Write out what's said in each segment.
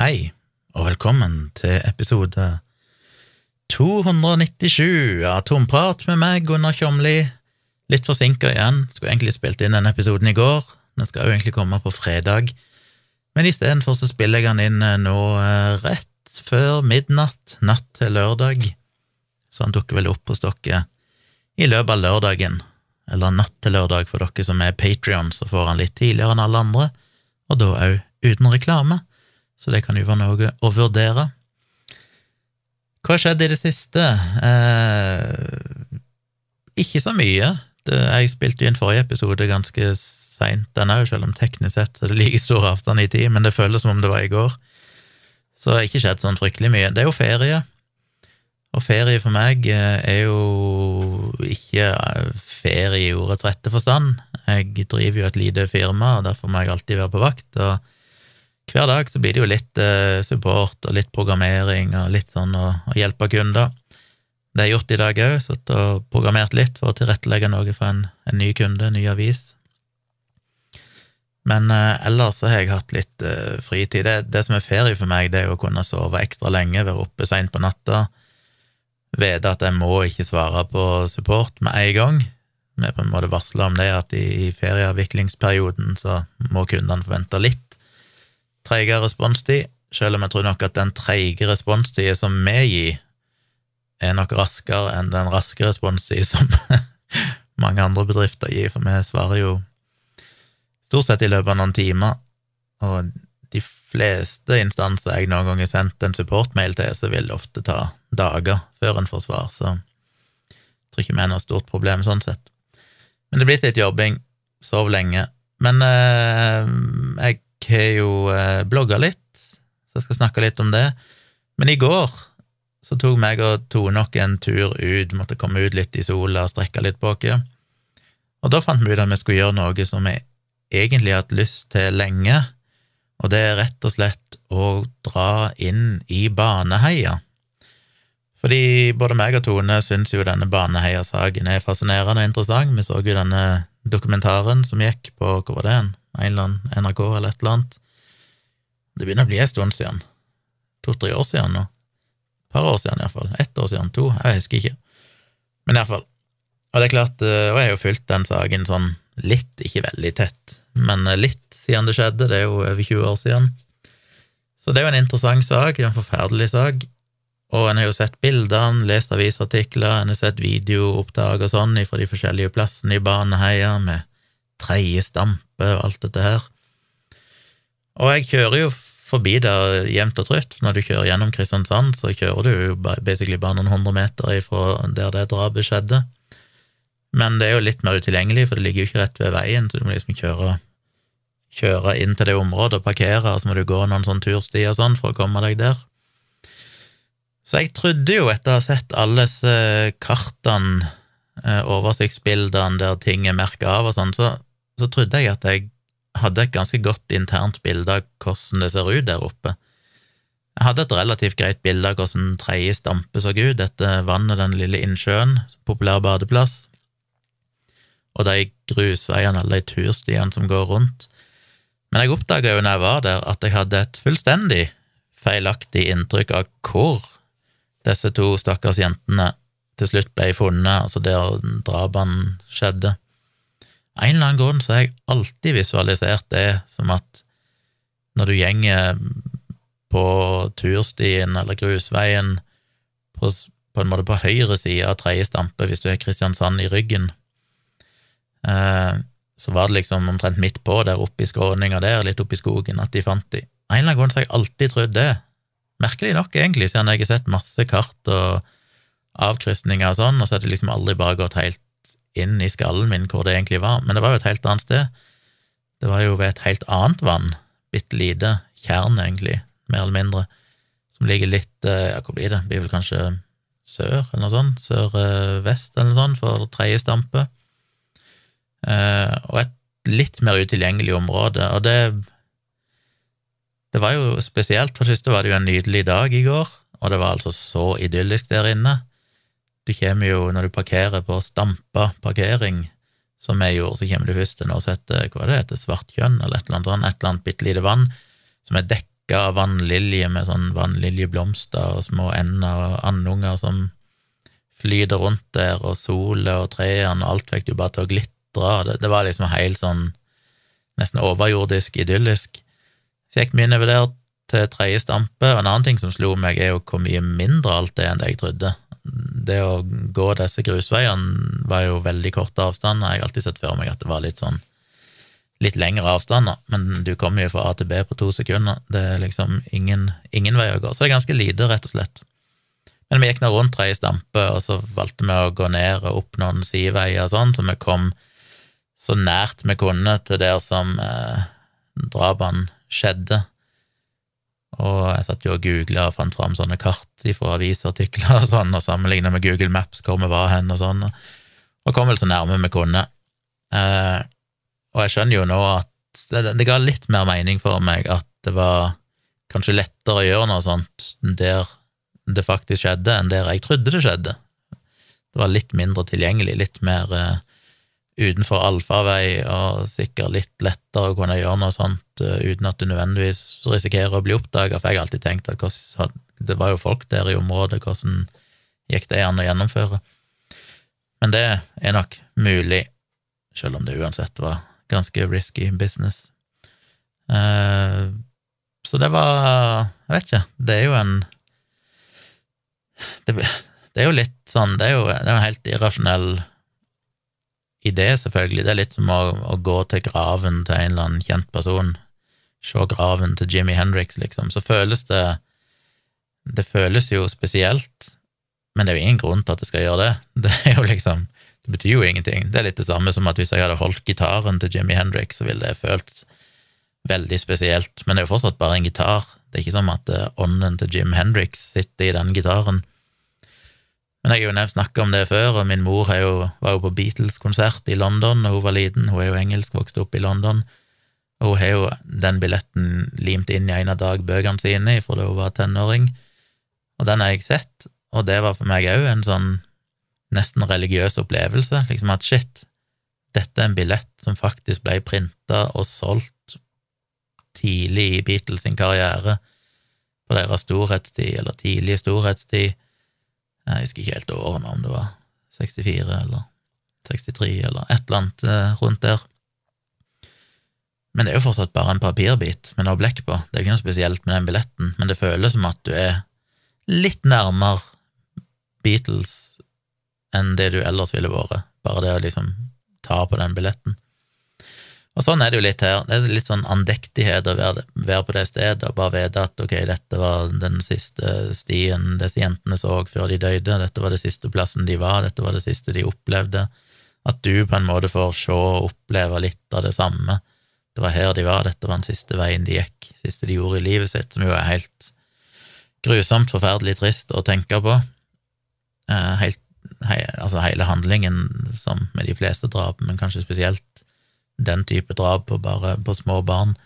Hei, og velkommen til episode 297 av Tomprat med meg, Gunnar Kjomli. Litt forsinka igjen, skulle egentlig spilt inn den episoden i går, den skal jo egentlig komme på fredag, men istedenfor så spiller jeg den inn eh, nå eh, rett før midnatt, natt til lørdag, så han dukker vel opp hos dere i løpet av lørdagen, eller natt til lørdag for dere som er Patrion, så får han litt tidligere enn alle andre, og da òg uten reklame så det kan jo være noe å vurdere. Hva skjedde i det siste? Eh, ikke så mye. Det, jeg spilte jo inn forrige episode ganske seint, den òg, selv om teknisk sett er det like stor avstand i tid, men det føles som om det var i går. Så det har ikke skjedd sånn fryktelig mye. Det er jo ferie, og ferie for meg eh, er jo ikke eh, ferie i ordets rette forstand. Jeg driver jo et lite firma, og derfor må jeg alltid være på vakt. og hver dag så blir det jo litt eh, support og litt programmering og litt sånn å, hjelpe kunder. Det er gjort i dag òg, satt og programmert litt for å tilrettelegge noe for en, en ny kunde, en ny avis. Men eh, ellers så har jeg hatt litt eh, fritid. Det, det, som er ferie for meg, det er å kunne sove ekstra lenge, være oppe seint på natta, vite at jeg må ikke svare på support med en gang. Vi er på en måte varsla om det, at i, i ferieavviklingsperioden så må kundene forvente litt treigere responstid, selv om jeg tror nok at den treige responstida som vi gir, er nok raskere enn den raske responstida som mange andre bedrifter gir, for vi svarer jo stort sett i løpet av noen timer, og de fleste instanser jeg noen gang har sendt en supportmail til, så vil det ofte ta dager før en får svar, så jeg tror ikke vi har noe stort problem sånn sett. Men det blir litt jobbing, sov lenge. Men eh, jeg har jo eh, blogga litt, så jeg skal snakke litt om det. Men i går så tok meg og Tone nok en tur ut, måtte komme ut litt i sola og strekke litt på oss. Og da fant vi ut at vi skulle gjøre noe som vi egentlig har hatt lyst til lenge, og det er rett og slett å dra inn i Baneheia. Fordi både meg og Tone syns jo denne Baneheia-saken er fascinerende og interessant. Vi så jo denne dokumentaren som gikk på Hvor var det? en? En eller annen NRK eller et eller annet. Det begynner å bli en stund siden. To-tre år siden nå. Et par år siden, iallfall. Ett år siden, to, jeg husker ikke. Men iallfall. Og det er klart, eh, og jeg har jo fulgt den saken sånn litt, ikke veldig tett, men eh, litt siden det skjedde. Det er jo over 20 år siden. Så det er jo en interessant sak, en forferdelig sak. Og en har jo sett bildene, lest avisartikler, en har sett videoopptak og sånn fra de forskjellige plassene i Baneheia, med tredje stampe og alt dette her. Og jeg kjører jo forbi der jevnt og trutt. Når du kjører gjennom Kristiansand, så kjører du jo basically bare noen hundre meter ifra der det drapet skjedde. Men det er jo litt mer utilgjengelig, for det ligger jo ikke rett ved veien, så du må liksom kjøre, kjøre inn til det området og parkere, og så må du gå noen sånn tursti og sånn for å komme deg der. Så jeg trodde jo, etter å ha sett alle kartene, eh, oversiktsbildene der ting er merka av og sånn, så så trodde jeg at jeg hadde et ganske godt internt bilde av hvordan det ser ut der oppe. Jeg hadde et relativt greit bilde av hvordan tredje stampe så ut, dette vannet, den lille innsjøen, populær badeplass, og de grusveiene, alle de turstiene som går rundt. Men jeg oppdaga jo når jeg var der, at jeg hadde et fullstendig feilaktig inntrykk av hvor disse to stakkars jentene til slutt ble funnet, altså der drapene skjedde en eller annen grunn så har jeg alltid visualisert det som at når du gjenger på turstien eller grusveien på, på en måte på høyre side av tredje stampe, hvis du har Kristiansand i ryggen, eh, så var det liksom omtrent midt på, der oppe i skråninga der, litt oppe i skogen, at de fant de. En eller annen grunn så har jeg alltid trodd det. Merkelig nok, egentlig, siden jeg har sett masse kart og avkrysninger og sånn, og så har det liksom aldri bare gått helt inn i skallen min hvor det egentlig var, men det var jo et helt annet sted. Det var jo ved et helt annet vann, bitte lite tjern, egentlig, mer eller mindre, som ligger litt eh, Ja, hvor blir det? Blir vel kanskje sør, eller noe sånt? Sør-vest, eller noe sånt, for tredje stampe. Eh, og et litt mer utilgjengelig område, og det Det var jo spesielt, for det første var det jo en nydelig dag i går, og det var altså så idyllisk der inne. Du kommer jo, når du parkerer på Stampa parkering, som jeg gjorde, så kommer du først til noe som heter hva det heter, Svartkjønn, eller et eller annet sånt, et eller annet bitte lite vann, som er dekka av vannlilje med sånn vannliljeblomster og små ender og andunger som flyter rundt der, og sola og trærne og alt fikk du bare til å glitre. Det, det var liksom helt sånn nesten overjordisk idyllisk. Så jeg gikk mye nedover der til tredje stampe, og en annen ting som slo meg, er jo hvor mye mindre alt er enn det jeg trodde. Det å gå disse grusveiene var jo veldig korte avstander. Jeg har alltid sett for meg at det var litt sånn litt lengre avstander, men du kommer jo fra A til B på to sekunder. Det er liksom ingen, ingen vei å gå. Så det er ganske lite, rett og slett. Men vi gikk nå rundt tre stampe, og så valgte vi å gå ned og opp noen sideveier og sånn, så vi kom så nært vi kunne til der som eh, drapene skjedde. Og jeg satt jo og googla og fant fram sånne kart fra avisartikler og sånn, og sammenligna med Google Maps hvor vi var hen og sånn, og kom vel så nærme vi kunne. Eh, og jeg skjønner jo nå at det, det ga litt mer mening for meg at det var kanskje lettere å gjøre noe sånt der det faktisk skjedde, enn der jeg trodde det skjedde. Det var litt mindre tilgjengelig, litt mer uh, utenfor allfarvei, og sikkert litt lettere å kunne gjøre noe sånt uh, uten at du nødvendigvis risikerer å bli oppdaga, for jeg har alltid tenkt at hvordan, det var jo folk der i området, hvordan gikk det an å gjennomføre? Men det er nok mulig, selv om det uansett var ganske risky business. Uh, så det var Jeg vet ikke, det er jo en det, det, er jo litt sånn Det er jo, det er en helt irrasjonell idé, selvfølgelig. Det er litt som å, å, gå til graven til en eller annen kjent person. Se graven til Jimmy Hendrix, liksom. Så føles det Det føles jo spesielt, men det er jo ingen grunn til at det skal gjøre det. Det er jo liksom Det betyr jo ingenting. Det er litt det samme som at hvis jeg hadde holdt gitaren til Jimmy Hendrix, så ville det føltes veldig spesielt. Men det er jo fortsatt bare en gitar. Det er ikke som at eh, ånden til Jim Hendrix sitter i den gitaren. Men jeg har jo nevnt snakka om det før, og min mor jo, var jo på Beatles-konsert i London da hun var liten. Hun er jo engelsk, vokste opp i London. Og hun har jo den billetten limt inn i en av dagbøkene sine fra da hun var tenåring, og den har jeg sett, og det var for meg òg en sånn nesten religiøs opplevelse, liksom at shit, dette er en billett som faktisk ble printa og solgt tidlig i Beatles sin karriere, på deres storhetstid, eller tidlige storhetstid. Jeg husker ikke helt årene, om det var 64 eller 63 eller et eller annet eh, rundt der. Men det er jo fortsatt bare en papirbit med noe blekk på. Det er ikke noe spesielt med den billetten, men det føles som at du er litt nærmere Beatles enn det du ellers ville vært, bare det å liksom ta på den billetten. Og sånn er det jo litt her. Det er litt sånn andektighet å være, på det stedet og bare vite at ok, dette var den siste stien disse jentene så før de døde, dette var det siste plassen de var, dette var det siste de opplevde. At du på en måte får se og oppleve litt av det samme. Det var her de var, dette var den siste veien de gikk, siste de gjorde i livet sitt, som jo er helt grusomt, forferdelig trist å tenke på. Eh, helt, he, altså hele handlingen, som med de fleste drap, men kanskje spesielt den type drap på bare på små barn,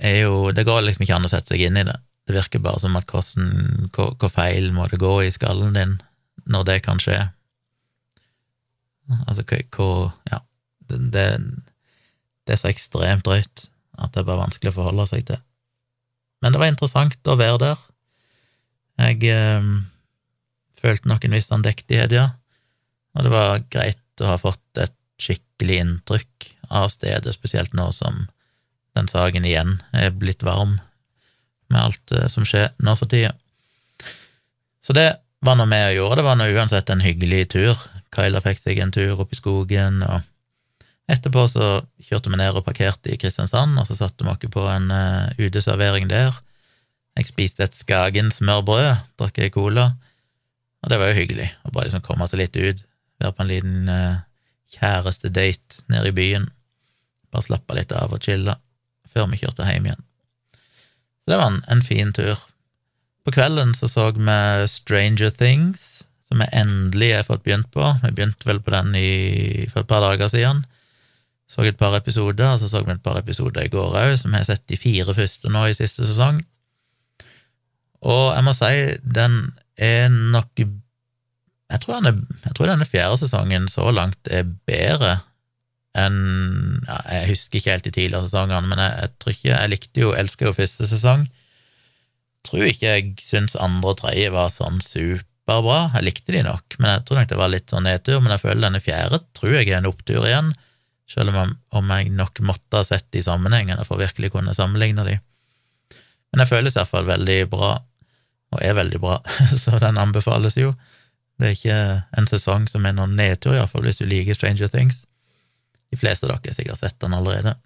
er jo Det går liksom ikke an å sette seg inn i det. Det virker bare som at hvordan, hvor, hvor feil må det gå i skallen din når det kan skje? Altså hvor Ja. Det, det, er så ekstremt drøyt at det er bare vanskelig å forholde seg til. Men det var interessant å være der. Jeg eh, følte nok en viss andektighet, ja, og det var greit å ha fått et skikkelig inntrykk av stedet, spesielt nå som den saken igjen er blitt varm med alt eh, som skjer nå for tida. Så det var nå vi gjorde. Det var nå uansett en hyggelig tur. Kyla fikk seg en tur opp i skogen, og etterpå så kjørte vi ned og parkerte i Kristiansand, og så satte vi oss på en uh, uteservering der. Jeg spiste et Skagen smørbrød, drakk ei cola, og det var jo hyggelig å bare liksom komme seg litt ut, være på en liten uh, kjærestedate nede i byen. Bare slappe litt av og chille før vi kjørte hjem igjen. Så det var en, en fin tur. På kvelden så så vi Stranger Things, som vi endelig har fått begynt på. Vi begynte vel på den i, for et par dager siden. Så et par episoder, og så så vi et par episoder i går òg, som jeg har sett de fire første nå i siste sesong. Og jeg må si, den er nok jeg tror, er, jeg tror denne fjerde sesongen så langt er bedre enn ja, Jeg husker ikke helt de tidligere sesongene, men jeg, jeg tror ikke Jeg likte jo, elsker jo første sesong. Tror ikke jeg syns andre og tredje var sånn superbra. Jeg likte de nok, men jeg tror nok det var litt sånn nedtur. Men jeg føler denne fjerde tror jeg er en opptur igjen, selv om, om jeg nok måtte ha sett de sammenhengene for virkelig kunne sammenligne de. Men jeg føles iallfall veldig bra, og er veldig bra, så den anbefales jo. Det er ikke en sesong som er noen nedtur, iallfall hvis du liker Stranger Things. De fleste av dere har sikkert sett den allerede.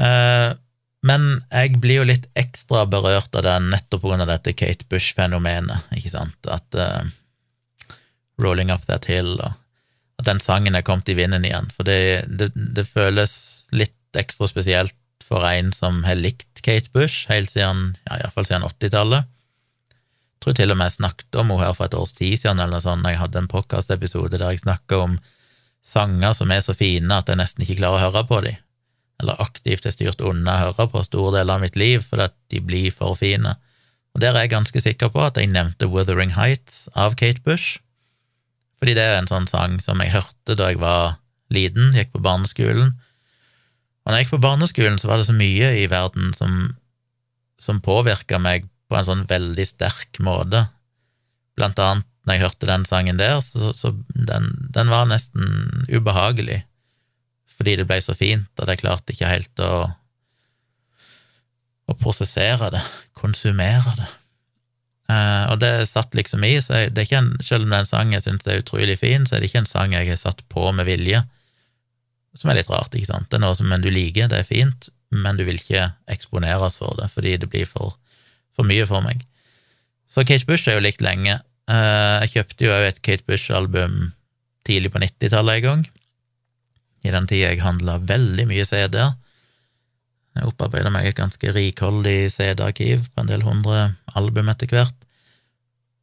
Eh, men jeg blir jo litt ekstra berørt av den nettopp pga. dette Kate Bush-fenomenet, ikke sant, at uh, Rolling Up That Hill og at den sangen er kommet i vinden igjen, for det, det, det føles litt ekstra spesielt for en som har likt Kate Bush helt siden, ja, iallfall siden 80-tallet tror til og med jeg snakket om henne her for et års tid siden, eller noe sånt, jeg hadde en podkastepisode der jeg snakka om sanger som er så fine at jeg nesten ikke klarer å høre på dem, eller aktivt er styrt unna å høre på store deler av mitt liv fordi at de blir for fine. Og der er jeg ganske sikker på at jeg nevnte Wuthering Heights av Kate Bush, fordi det er en sånn sang som jeg hørte da jeg var liten, gikk på barneskolen. Og når jeg gikk på barneskolen, så var det så mye i verden som, som påvirka meg på en sånn veldig sterk måte. Blant annet når jeg hørte den sangen der, så, så den, den, var nesten ubehagelig, fordi det ble så fint at jeg klarte ikke helt å, å prosessere det, konsumere det. Eh, og det satt liksom i, så jeg, det er ikke en, selv om det er en jeg syns er utrolig fin, så er det ikke en sang jeg har satt på med vilje, som er litt rart, ikke sant. Det er noe som du liker, det er fint, men du vil ikke eksponeres for det fordi det blir for for mye for meg. Så Kate Bush er jo likt lenge. Eh, jeg kjøpte jo et Kate Bush-album tidlig på 90-tallet en gang, i den tida jeg handla veldig mye CD-er. Jeg opparbeida meg et ganske rikholdig CD-arkiv på en del hundre album etter hvert,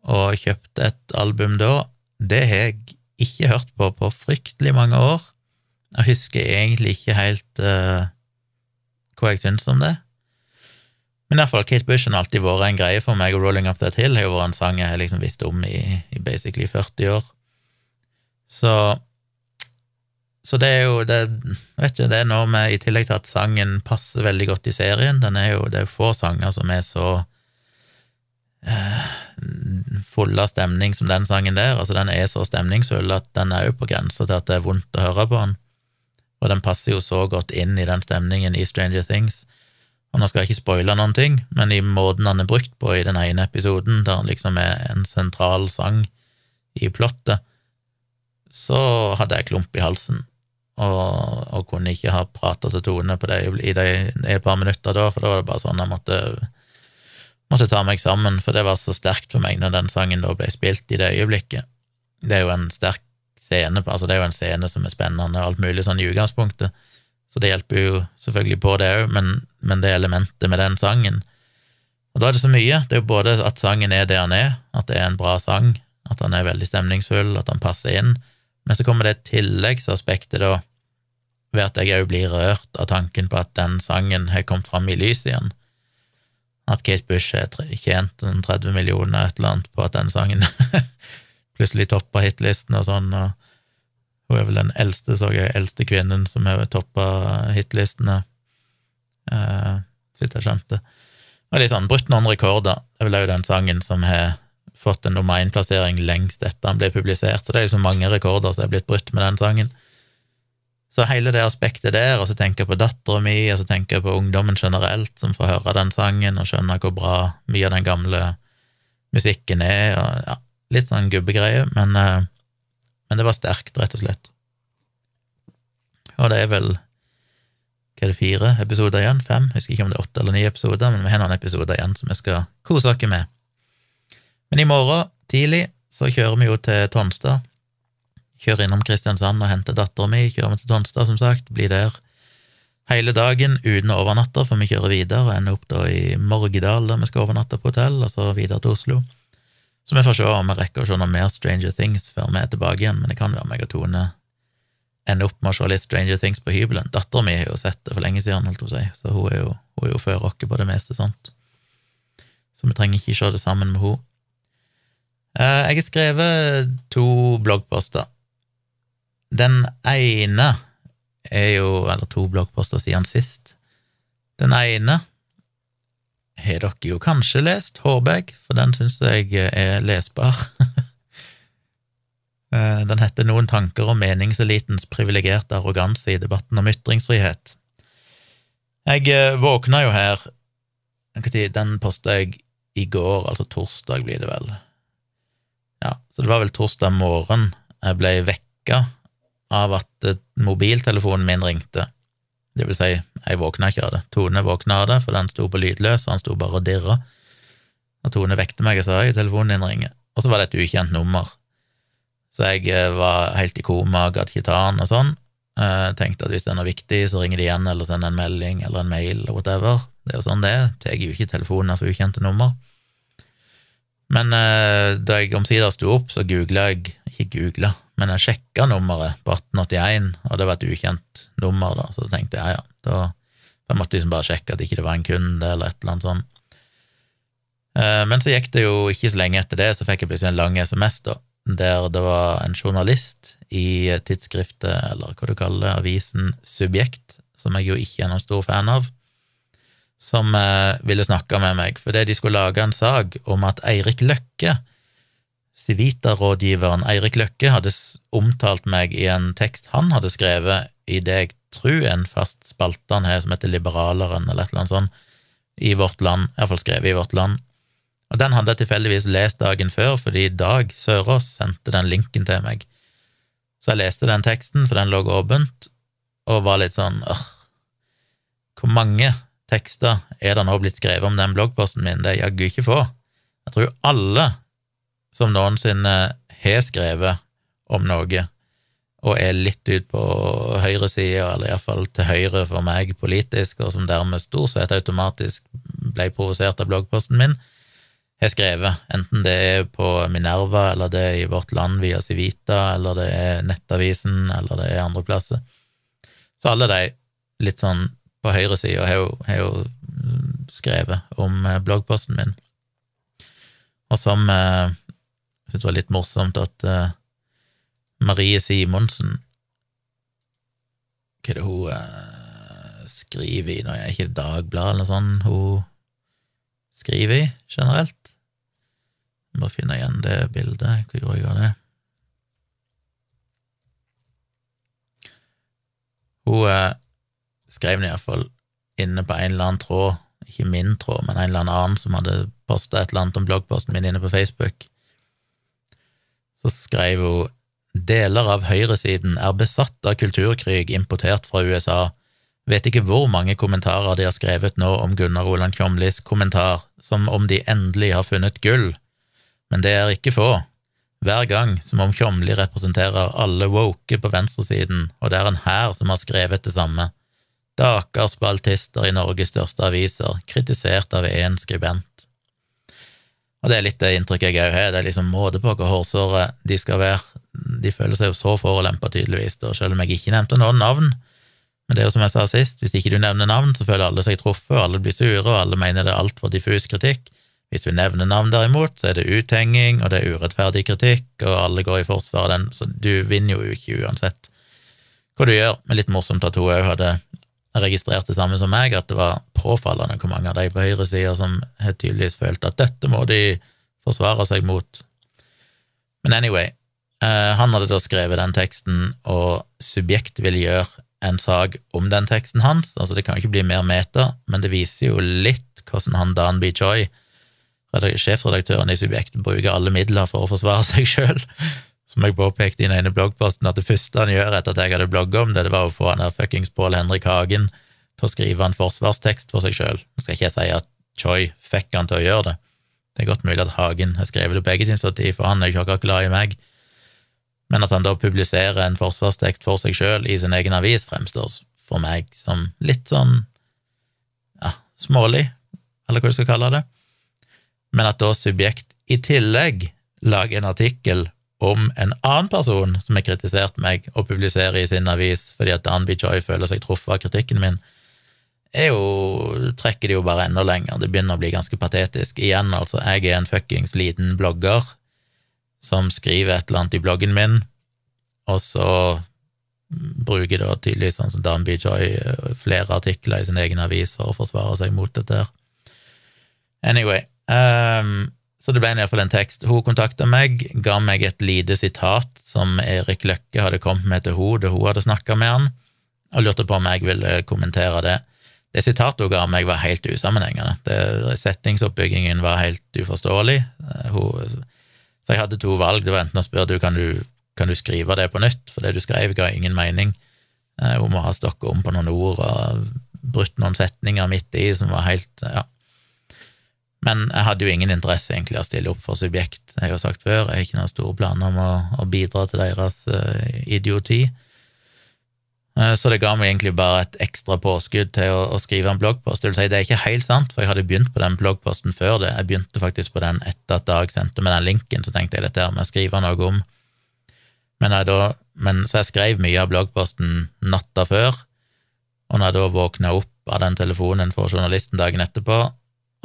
og kjøpte et album da. Det har jeg ikke hørt på på fryktelig mange år. Jeg husker egentlig ikke helt uh, hva jeg syns om det. Men iallfall, Kate Bush har alltid vært en greie for meg, og Rolling Up That Hill har jo vært en sang jeg har liksom visst om i, i basically 40 år. Så så det er jo det, vet ikke, det er noe med, i tillegg til at sangen passer veldig godt i serien den er jo, Det er jo få sanger som er så eh, fulle av stemning som den sangen der. altså Den er så stemningsfull at den er jo på grensa til at det er vondt å høre på den. Og den passer jo så godt inn i den stemningen i Stranger Things. Og nå skal jeg ikke spoile noen ting, men i måten han er brukt på i den ene episoden, der han liksom er en sentral sang i plottet, så hadde jeg klump i halsen, og, og kunne ikke ha prata til Tone på det i, de, et par minutter da, for da var det bare sånn jeg måtte, måtte ta meg sammen, for det var så sterkt for meg når den sangen da ble spilt i det øyeblikket. Det er jo en sterk scene, altså det er jo en scene som er spennende og alt mulig sånn i utgangspunktet, så det hjelper jo selvfølgelig på det òg, men, men, det elementet med den sangen Og da er det så mye. Det er jo både at sangen er det han er, at det er en bra sang, at han er veldig stemningsfull, at han passer inn, men så kommer det tilleggsaspektet, da, ved at jeg òg blir rørt av tanken på at den sangen har kommet fram i lyset igjen. At Kate Bush har tjent 30 millioner et eller annet på at den sangen plutselig toppa hitlisten og sånn, og hun er vel den eldste, så jeg, eldste kvinnen som har toppa hitlistene, eh, så vidt jeg skjønte. Og litt sånn, brutt noen rekorder. Det er vel òg den sangen som har fått en nummer én-plassering lengst etter han ble publisert, så det er liksom mange rekorder som er blitt brutt med den sangen. Så hele det aspektet der, og så tenker jeg på dattera mi, og så tenker jeg på ungdommen generelt, som får høre den sangen og skjønner hvor bra mye av den gamle musikken er, og ja, litt sånn gubbegreie, men eh, men det var sterkt, rett og slett. Og det er vel hva er det, fire episoder igjen? Fem? Jeg husker ikke om det er åtte eller ni episoder, men vi har noen episoder igjen som vi skal kose oss med. Men i morgen tidlig så kjører vi jo til Tonstad. Kjører innom Kristiansand og henter dattera mi. Kjører vi til Tonstad, som sagt. Blir der hele dagen uten å overnatte, for vi kjører videre og ender opp da i Morgedal, der vi skal overnatte på hotell, og så videre til Oslo. Så vi får se om vi rekker å se noe mer Stranger Things før vi er tilbake igjen, men det kan være meg og Tone ender opp med å se litt Stranger Things på hybelen. Dattera mi har jo sett det for lenge siden, holdt hun si, så hun er jo, hun er jo før oss på det meste sånt. Så vi trenger ikke se det sammen med henne. Eh, jeg har skrevet to bloggposter. Den ene er jo Eller to bloggposter siden sist. Den ene har dere jo kanskje lest, håper for den syns jeg er lesbar. Eh, den heter Noen tanker om meningselitens privilegerte arroganse i debatten om ytringsfrihet. Jeg eh, våkna jo her Den posta jeg i går, altså torsdag blir det vel. Ja, så det var vel torsdag morgen jeg ble vekka av at eh, mobiltelefonen min ringte. Det vil si, jeg våkna ikke av det. Tone våkna av det, for den sto på lydløs, og han sto bare og dirra. Og Tone vekte meg og sa hei, telefonen din ringer. Og så var det et ukjent nummer. Så jeg eh, var helt i koma, gadd ikke ta den og sånn. Jeg tenkte at hvis det er noe viktig, så ringer de igjen, eller sender en melding eller en mail eller whatever. Det er jo sånn det er. Tar jo ikke telefonen for ukjente nummer. Men eh, da jeg omsider sto opp, så googla jeg Ikke googla, men jeg sjekka nummeret på 1881, og det var et ukjent nummer, da, så da tenkte jeg ja, da jeg måtte liksom bare sjekke at ikke det var en kunde, eller et eller annet sånt. Eh, men så gikk det jo ikke så lenge etter det, så fikk jeg plutselig en lang SMS, da, der det var en journalist i tidsskriftet, eller hva du kaller det, avisen Subjekt, som jeg jo ikke er noen stor fan av, som eh, ville snakke med meg, fordi de skulle lage en sak om at Eirik Løkke, Civita-rådgiveren Eirik Løkke, hadde omtalt meg i en tekst han hadde skrevet i det jeg tror en fast spalte han har, som heter Liberaleren, eller et eller annet sånt, i Vårt Land, iallfall skrevet i Vårt Land. Og den hadde jeg tilfeldigvis lest dagen før, fordi Dag Sørås sendte den linken til meg. Så jeg leste den teksten, for den lå åpent, og var litt sånn øh, Hvor mange tekster er det nå blitt skrevet om den bloggposten min? Det er jaggu ikke få. Jeg tror alle som noensinne har skrevet om noe, og er litt ut på høyresida, eller iallfall til høyre for meg politisk, og som dermed stort sett automatisk ble provosert av bloggposten min, har skrevet, enten det er på Minerva, eller det er i Vårt Land via Civita, eller det er Nettavisen, eller det er andre plasser. Så alle de litt sånn på høyresida har, har jo skrevet om eh, bloggposten min. Og som eh, Jeg syntes det var litt morsomt at uh, Marie Simonsen Hva er det hun uh, skriver i nå? Er ikke det Dagbladet eller noe sånt hun skriver i generelt? Jeg må finne igjen det bildet. Hvor av det? Hun uh, skrev det iallfall inne på en eller annen tråd, ikke min tråd, men en eller annen som hadde posta et eller annet om bloggposten min inne på Facebook. Så skrev hun Deler av høyresiden er besatt av kulturkrig importert fra USA. Vet ikke hvor mange kommentarer de har skrevet nå om Gunnar Roland Kjomlis kommentar, som om de endelig har funnet gull. Men det er ikke få. Hver gang som om Kjomli representerer alle woke på venstresiden, og det er en hær som har skrevet det samme. Stakkars spaltister i Norges største aviser, kritisert av én skribent. Og det er litt det inntrykket jeg òg har, det er liksom måte på hvor hårsåre de skal være. De føler seg jo så forulempa, tydeligvis, da, selv om jeg ikke nevnte noen navn. Men det er jo som jeg sa sist, hvis ikke du nevner navn, så føler alle seg truffet, og alle blir sure, og alle mener det er altfor diffus kritikk. Hvis du nevner navn, derimot, så er det uthenging, og det er urettferdig kritikk, og alle går i forsvar av den, så du vinner jo ikke uansett hva du gjør. Men litt morsomt at hun òg hadde registrert det samme som meg, at det var påfallende hvor mange av de på høyresida som helt tydeligvis følte at dette må de forsvare seg mot. Men anyway, eh, han hadde da skrevet den teksten, og Subjekt vil gjøre en sak om den teksten hans, altså det kan jo ikke bli mer meta, men det viser jo litt hvordan han Dan B. Choi, sjefredaktøren i Subjekt, bruker alle midler for å forsvare seg sjøl som jeg påpekte i den ene bloggposten, at det første han gjør etter at jeg hadde blogga om det, det var å få han her fuckings Pål Henrik Hagen til å skrive en forsvarstekst for seg sjøl. Skal ikke jeg si at Choi fikk han til å gjøre det. Det er godt mulig at Hagen har skrevet det på eget initiativ, for han er jo ikke glad i meg. Men at han da publiserer en forsvarstekst for seg sjøl i sin egen avis, fremstår for meg som litt sånn ja, smålig, eller hva du skal kalle det. Men at da Subjekt i tillegg lager en artikkel om en annen person som har kritisert meg, og publiserer i sin avis fordi at Dan B. Joy føler seg truffet av kritikken min, er jo, trekker det jo bare enda lenger. Det begynner å bli ganske patetisk. Igjen, altså, jeg er en fuckings liten blogger som skriver et eller annet i bloggen min, og så bruker da tydeligvis sånn som Danby Joy flere artikler i sin egen avis for å forsvare seg mot dette her. Anyway, um, så det ble iallfall en tekst. Hun kontakta meg, ga meg et lite sitat som Erik Løkke hadde kommet med til henne da hun hadde snakka med han, og lurte på om jeg ville kommentere det. Det sitatet hun ga meg, var helt usammenhengende. Det, setningsoppbyggingen var helt uforståelig. Eh, hun, så jeg hadde to valg. Det var enten å spørre du kan, du kan du skrive det på nytt, for det du skrev, ga ingen mening. Eh, hun må ha stokket om på noen ord og brutt noen setninger midt i som var helt ja, men jeg hadde jo ingen interesse egentlig av å stille opp for subjekt. Jeg har jo sagt før, jeg har ikke noen store planer om å, å bidra til deres uh, idioti. Uh, så det ga meg egentlig bare et ekstra påskudd til å, å skrive en bloggpost. Det si, det er ikke helt sant, for jeg hadde begynt på den bloggposten før det. Jeg begynte faktisk på den etter at Dag sendte meg den linken, så tenkte jeg dette her må jeg skrive noe om. Men, jeg da, men så jeg skrev mye av bloggposten natta før, og når jeg da våkna opp av den telefonen for journalisten dagen etterpå,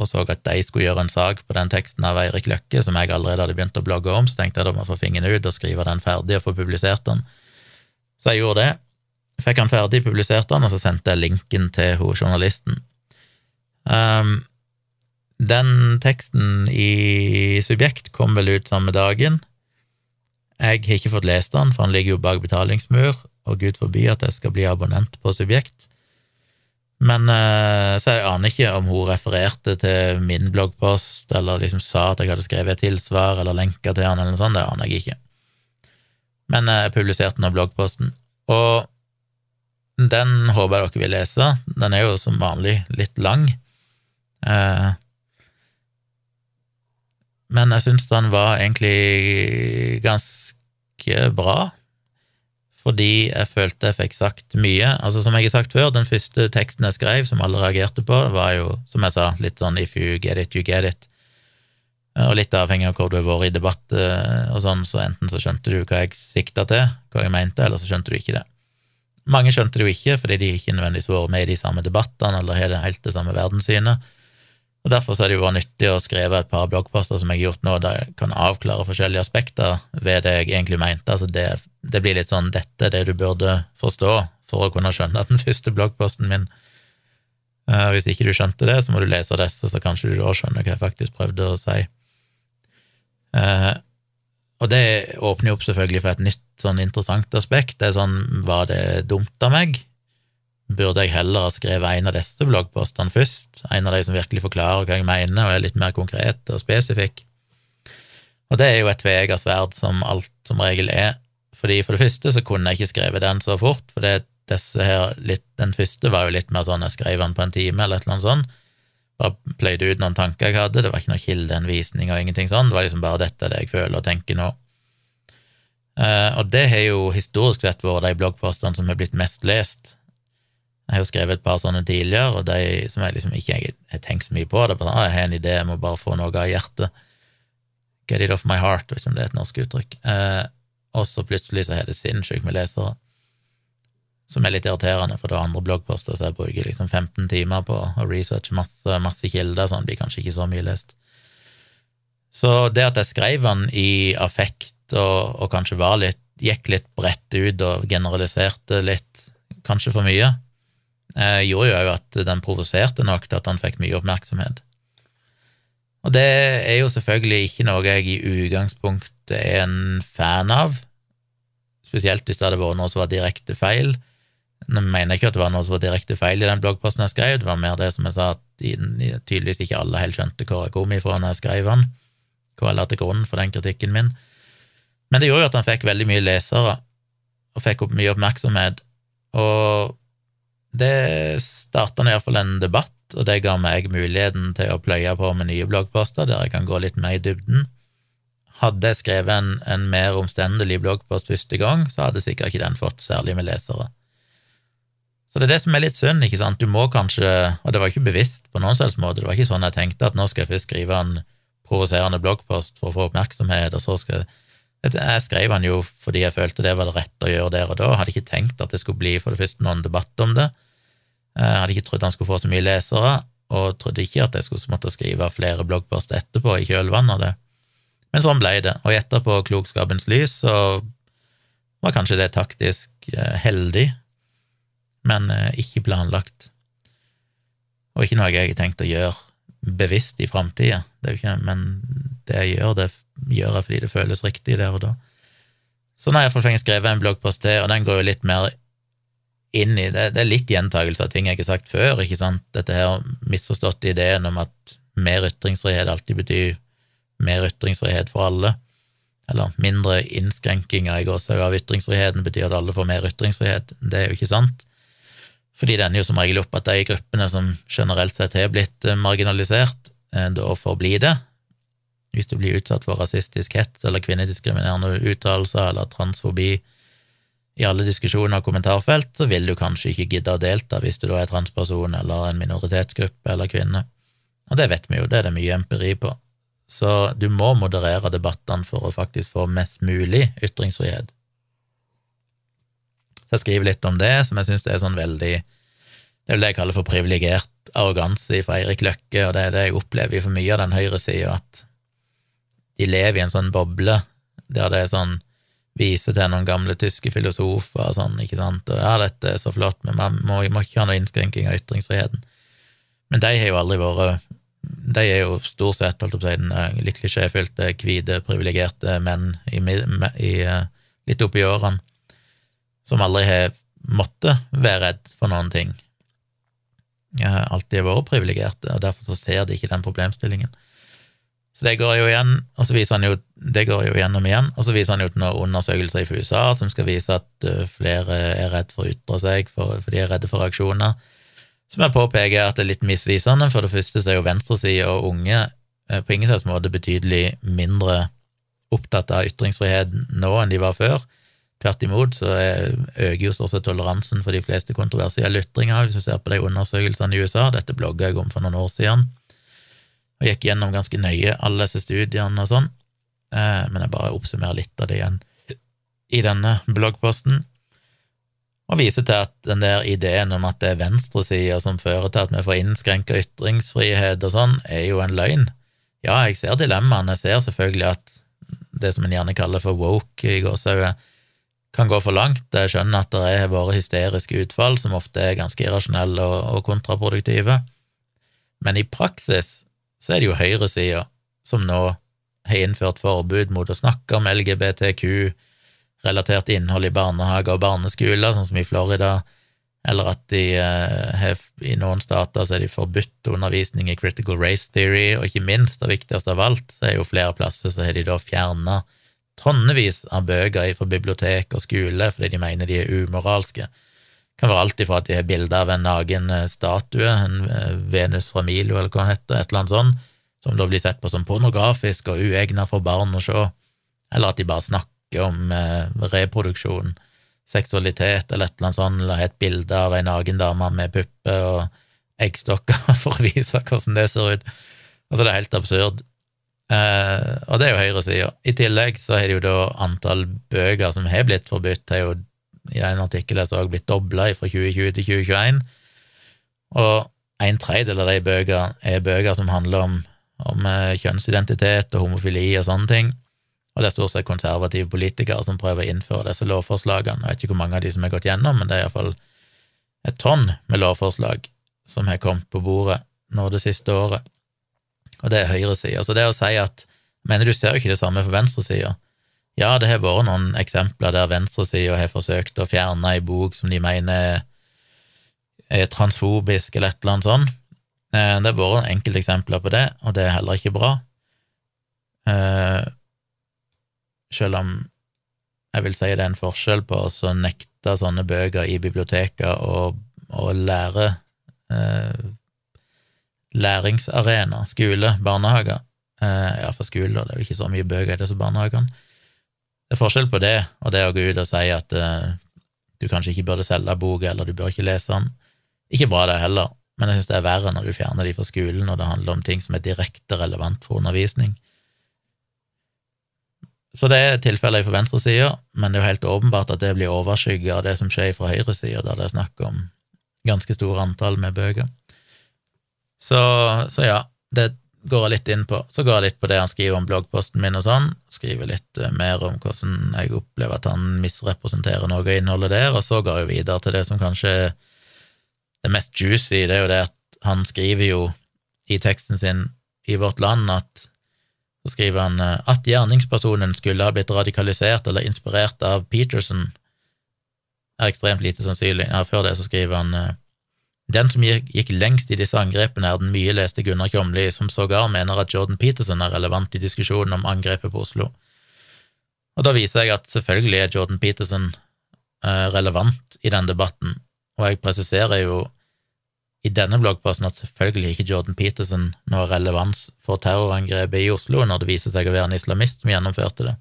og så at de skulle gjøre en sak på den teksten av Eirik Løkke som jeg allerede hadde begynt å blogge om, så tenkte jeg da må få fingeren ut og skrive den ferdig og få publisert den. Så jeg gjorde det. Fikk han ferdig, publiserte den, og så sendte jeg linken til hun journalisten. Um, den teksten i Subjekt kom vel ut samme dagen. Jeg har ikke fått lest den, for han ligger jo bak betalingsmur, og gud forby at jeg skal bli abonnent på Subjekt. Men eh, Så jeg aner ikke om hun refererte til min bloggpost, eller liksom sa at jeg hadde skrevet et tilsvar, eller lenka til han, eller noe sånt. Det aner jeg ikke. Men eh, jeg publiserte nå bloggposten. Og den håper jeg dere vil lese. Den er jo som vanlig litt lang. Eh, men jeg syns den var egentlig ganske bra fordi jeg følte jeg fikk sagt mye. Altså Som jeg har sagt før, den første teksten jeg skrev, som alle reagerte på, var jo, som jeg sa, litt sånn if you get it, you get it. Og litt avhengig av hvor du har vært i debatt eh, og sånn, så enten så skjønte du hva jeg sikta til, hva jeg mente, eller så skjønte du ikke det. Mange skjønte det jo ikke, fordi de ikke nødvendigvis vært med i de samme debattene eller har helt det samme verdenssynet. Og Derfor så er det jo vært nyttig å skrive et par bloggposter som jeg har gjort nå, der jeg kan avklare forskjellige aspekter ved det jeg egentlig mente. Altså det, det blir litt sånn dette er det du burde forstå for å kunne skjønne at den første bloggposten min uh, Hvis ikke du skjønte det, så må du lese disse, så kanskje du da skjønner hva jeg faktisk prøvde å si. Uh, og det åpner jo opp selvfølgelig for et nytt sånn interessant aspekt. Det er sånn, var det dumt av meg? Burde jeg heller ha skrevet en av disse bloggpostene først, en av de som virkelig forklarer hva jeg mener og er litt mer konkret og spesifikk. Og det er jo et tveegget sverd, som alt som regel er, fordi for det første så kunne jeg ikke skrevet den så fort, for det, disse her, litt, den første var jo litt mer sånn jeg skrev den på en time eller et eller annet sånt, bare pløyde ut noen tanker jeg hadde, det var ikke noe kildeanvisning og ingenting sånn, det var liksom bare dette det jeg føler og tenker nå. Uh, og det har jo historisk sett vært de bloggpostene som har blitt mest lest, jeg har jo skrevet et par sånne tidligere, og de som jeg liksom ikke har tenkt så mye på. det er bare, Jeg har en idé, jeg må bare få noe av hjertet. Get it off my heart, vet ikke om det er et norsk uttrykk. Eh, og så plutselig så har det sinnssykt med lesere, som er litt irriterende, for det er andre bloggposter så jeg bruker liksom 15 timer på å researche masse, masse kilder, sånn blir kanskje ikke så mye lest. Så det at jeg skrev den i affekt og, og kanskje var litt, gikk litt bredt ut og generaliserte litt, kanskje for mye, gjorde jo òg at den provoserte nok til at han fikk mye oppmerksomhet. Og det er jo selvfølgelig ikke noe jeg i utgangspunktet er en fan av, spesielt hvis det hadde vært noe som var direkte feil. Nå mener jeg ikke at det var noe som var direkte feil i den bloggposten jeg skrev, det var mer det som jeg sa, at tydeligvis ikke alle helt skjønte hvor jeg kom ifra når jeg skrev den, hvor jeg la til grunn for den kritikken min. Men det gjorde jo at han fikk veldig mye lesere, og fikk opp mye oppmerksomhet, og det starta iallfall en debatt, og det ga meg muligheten til å pløye på med nye bloggposter der jeg kan gå litt mer i dybden. Hadde jeg skrevet en, en mer omstendelig bloggpost første gang, så hadde sikkert ikke den fått særlig med lesere. Så det er det som er litt synd, ikke sant. Du må kanskje Og det var ikke bevisst på noen slags måte, det var ikke sånn jeg tenkte at nå skal jeg først skrive en provoserende bloggpost for å få oppmerksomhet, og så skal jeg jeg skrev han jo fordi jeg følte det var det rette å gjøre der og da. Hadde ikke tenkt at det skulle bli for det første noen debatt om det. Jeg hadde ikke trodd han skulle få så mye lesere, og trodde ikke at jeg skulle måtte skrive flere bloggposter etterpå i kjølvannet av det. Men sånn ble det, og etterpå Klokskapens lys så var kanskje det taktisk eh, heldig, men eh, ikke planlagt. Og ikke noe jeg har tenkt å gjøre bevisst i framtida, men det jeg gjør, det gjør jeg fordi det føles riktig der og da. Så nå har jeg iallfall skrevet en bloggpost til, og den går jo litt mer inn i det. Det er litt gjentakelse av ting jeg ikke har sagt før, ikke sant? Dette her misforståtte ideen om at mer ytringsfrihet alltid betyr mer ytringsfrihet for alle, eller mindre innskrenkinger i gåsehud av ytringsfriheten betyr at alle får mer ytringsfrihet. Det er jo ikke sant, fordi det ender jo som regel opp at de gruppene som generelt sett har blitt marginalisert, eh, da får bli det. Hvis du blir utsatt for rasistisk hets eller kvinnediskriminerende uttalelser eller transfobi i alle diskusjoner og kommentarfelt, så vil du kanskje ikke gidde å delta hvis du da er transperson eller en minoritetsgruppe eller kvinne. Og det vet vi jo, det er det mye empiri på. Så du må moderere debattene for å faktisk få mest mulig ytringsfrihet. Så jeg skriver litt om det, som jeg syns er sånn veldig Det det jeg kaller for privilegert arroganse fra Eirik Løkke, og det er det jeg opplever for mye av den høyresida, at de lever i en sånn boble der det er sånn Viser til noen gamle tyske filosofer og sånn, ikke sant, og ja, dette er så flott, men man må, må ikke ha noe innskrenking av ytringsfriheten. Men de har jo aldri vært de er jo stort sett, holdt jeg å si, litt klisjéfylte, hvite, privilegerte menn i, i, eh, litt oppi årene, som aldri har måttet være redd for noen ting. Jeg har alltid vært privilegerte, og derfor så ser de ikke den problemstillingen. Så det går jo igjen, og så viser han jo det går jo gjennom igjen, og så viser han jo til noen undersøkelser i USA som skal vise at eh, flere er redd for å ytre seg, for, for de er redde for reaksjoner som jeg påpeker at det er litt misvisende. For det første så er jo venstresida og unge eh, på ingen slags måte betydelig mindre opptatt av ytringsfrihet nå enn de var før. Tvert imot så øker jo sett toleransen for de fleste kontroversielle ytringer, hvis du ser på de undersøkelsene i USA. Dette blogga jeg om for noen år siden, og gikk gjennom ganske nøye alle disse studiene og sånn, eh, men jeg bare oppsummerer litt av det igjen i denne bloggposten og viser til at den der ideen om at det er venstresida som fører til at vi får innskrenka ytringsfrihet og sånn, er jo en løgn. Ja, jeg ser dilemmaene, jeg ser selvfølgelig at det som en gjerne kaller for woke i gåsehauget, kan gå for langt. Jeg skjønner at det har vært hysteriske utfall som ofte er ganske irrasjonelle og, kontraproduktive, men i praksis så er det jo høyresida som nå har innført forbud mot å snakke om LGBTQ, relatert innhold i barnehager og barneskoler, sånn som i Florida, eller at de har, i noen stater så er de forbudt undervisning i critical race theory, og ikke minst, det viktigste av alt, så er jo flere plasser så har de da fjerna tonnevis av bøker fra bibliotek og skole fordi de mener de er umoralske. Det kan være alt ifra at de har bilde av en naken eh, statue, en eh, Venus fra Milo eller hva den heter, et eller annet sånt, som da blir sett på som pornografisk og uegnet for barn å se, eller at de bare snakker om eh, reproduksjon, seksualitet eller et eller annet sånt, eller et bilde av ei naken dame med pupper og eggstokker for å vise hvordan det ser ut. Altså, det er helt absurd. Og det er jo høyresida. I tillegg så har det jo da antall bøker som har blitt forbudt, har jo i en artikkel jeg så blitt dobla fra 2020 til 2021, og en tredjedel av de bøkene er bøker som handler om, om eh, kjønnsidentitet og homofili og sånne ting. Og det er stort sett konservative politikere som prøver å innføre disse lovforslagene. Jeg vet ikke hvor mange av de som har gått gjennom, men det er iallfall et tonn med lovforslag som har kommet på bordet nå det siste året. Og det er høyresida. Så det å si at Mener du ser jo ikke det samme for venstresida. Ja, det har vært noen eksempler der venstresida har forsøkt å fjerne ei bok som de mener er transfobisk, eller et eller annet sånt. Eh, det har vært enkelteksempler på det, og det er heller ikke bra. Eh, selv om jeg vil si det er en forskjell på å nekte sånne bøker i biblioteker og, lære eh, læringsarena, skole, barnehager. Eh, ja, for skole, da, det er jo ikke så mye bøker i disse barnehagene. Det er forskjell på det og det å gå ut og si at uh, du kanskje ikke burde selge boka, eller du bør ikke lese den. Ikke bra, det heller, men jeg synes det er verre når du fjerner de fra skolen, når det handler om ting som er direkte relevant for undervisning. Så det er tilfellet fra venstresida, men det er jo helt åpenbart at det blir overskygget av det som skjer fra høyresida, der det er snakk om ganske store antall med bøker. Så, så, ja, det går jeg litt inn på Så går jeg litt på det han skriver om bloggposten min og sånn, skriver litt uh, mer om hvordan jeg opplever at han misrepresenterer noe av innholdet der, og så går jeg videre til det som kanskje er det mest juicy, det er jo det at han skriver jo i teksten sin i Vårt Land at så skriver han uh, at gjerningspersonen skulle ha blitt radikalisert eller inspirert av Peterson, er ekstremt lite sannsynlig. Ja, før det så skriver han uh, den som gikk lengst i disse angrepene, er den mye leste Gunnar Kjomli, som sågar mener at Jordan Peterson er relevant i diskusjonen om angrepet på Oslo. Og da viser jeg at selvfølgelig er Jordan Peterson eh, relevant i den debatten, og jeg presiserer jo i denne bloggposten at selvfølgelig ikke Jordan Peterson noe relevans for terrorangrepet i Oslo når det viser seg å være en islamist som gjennomførte det.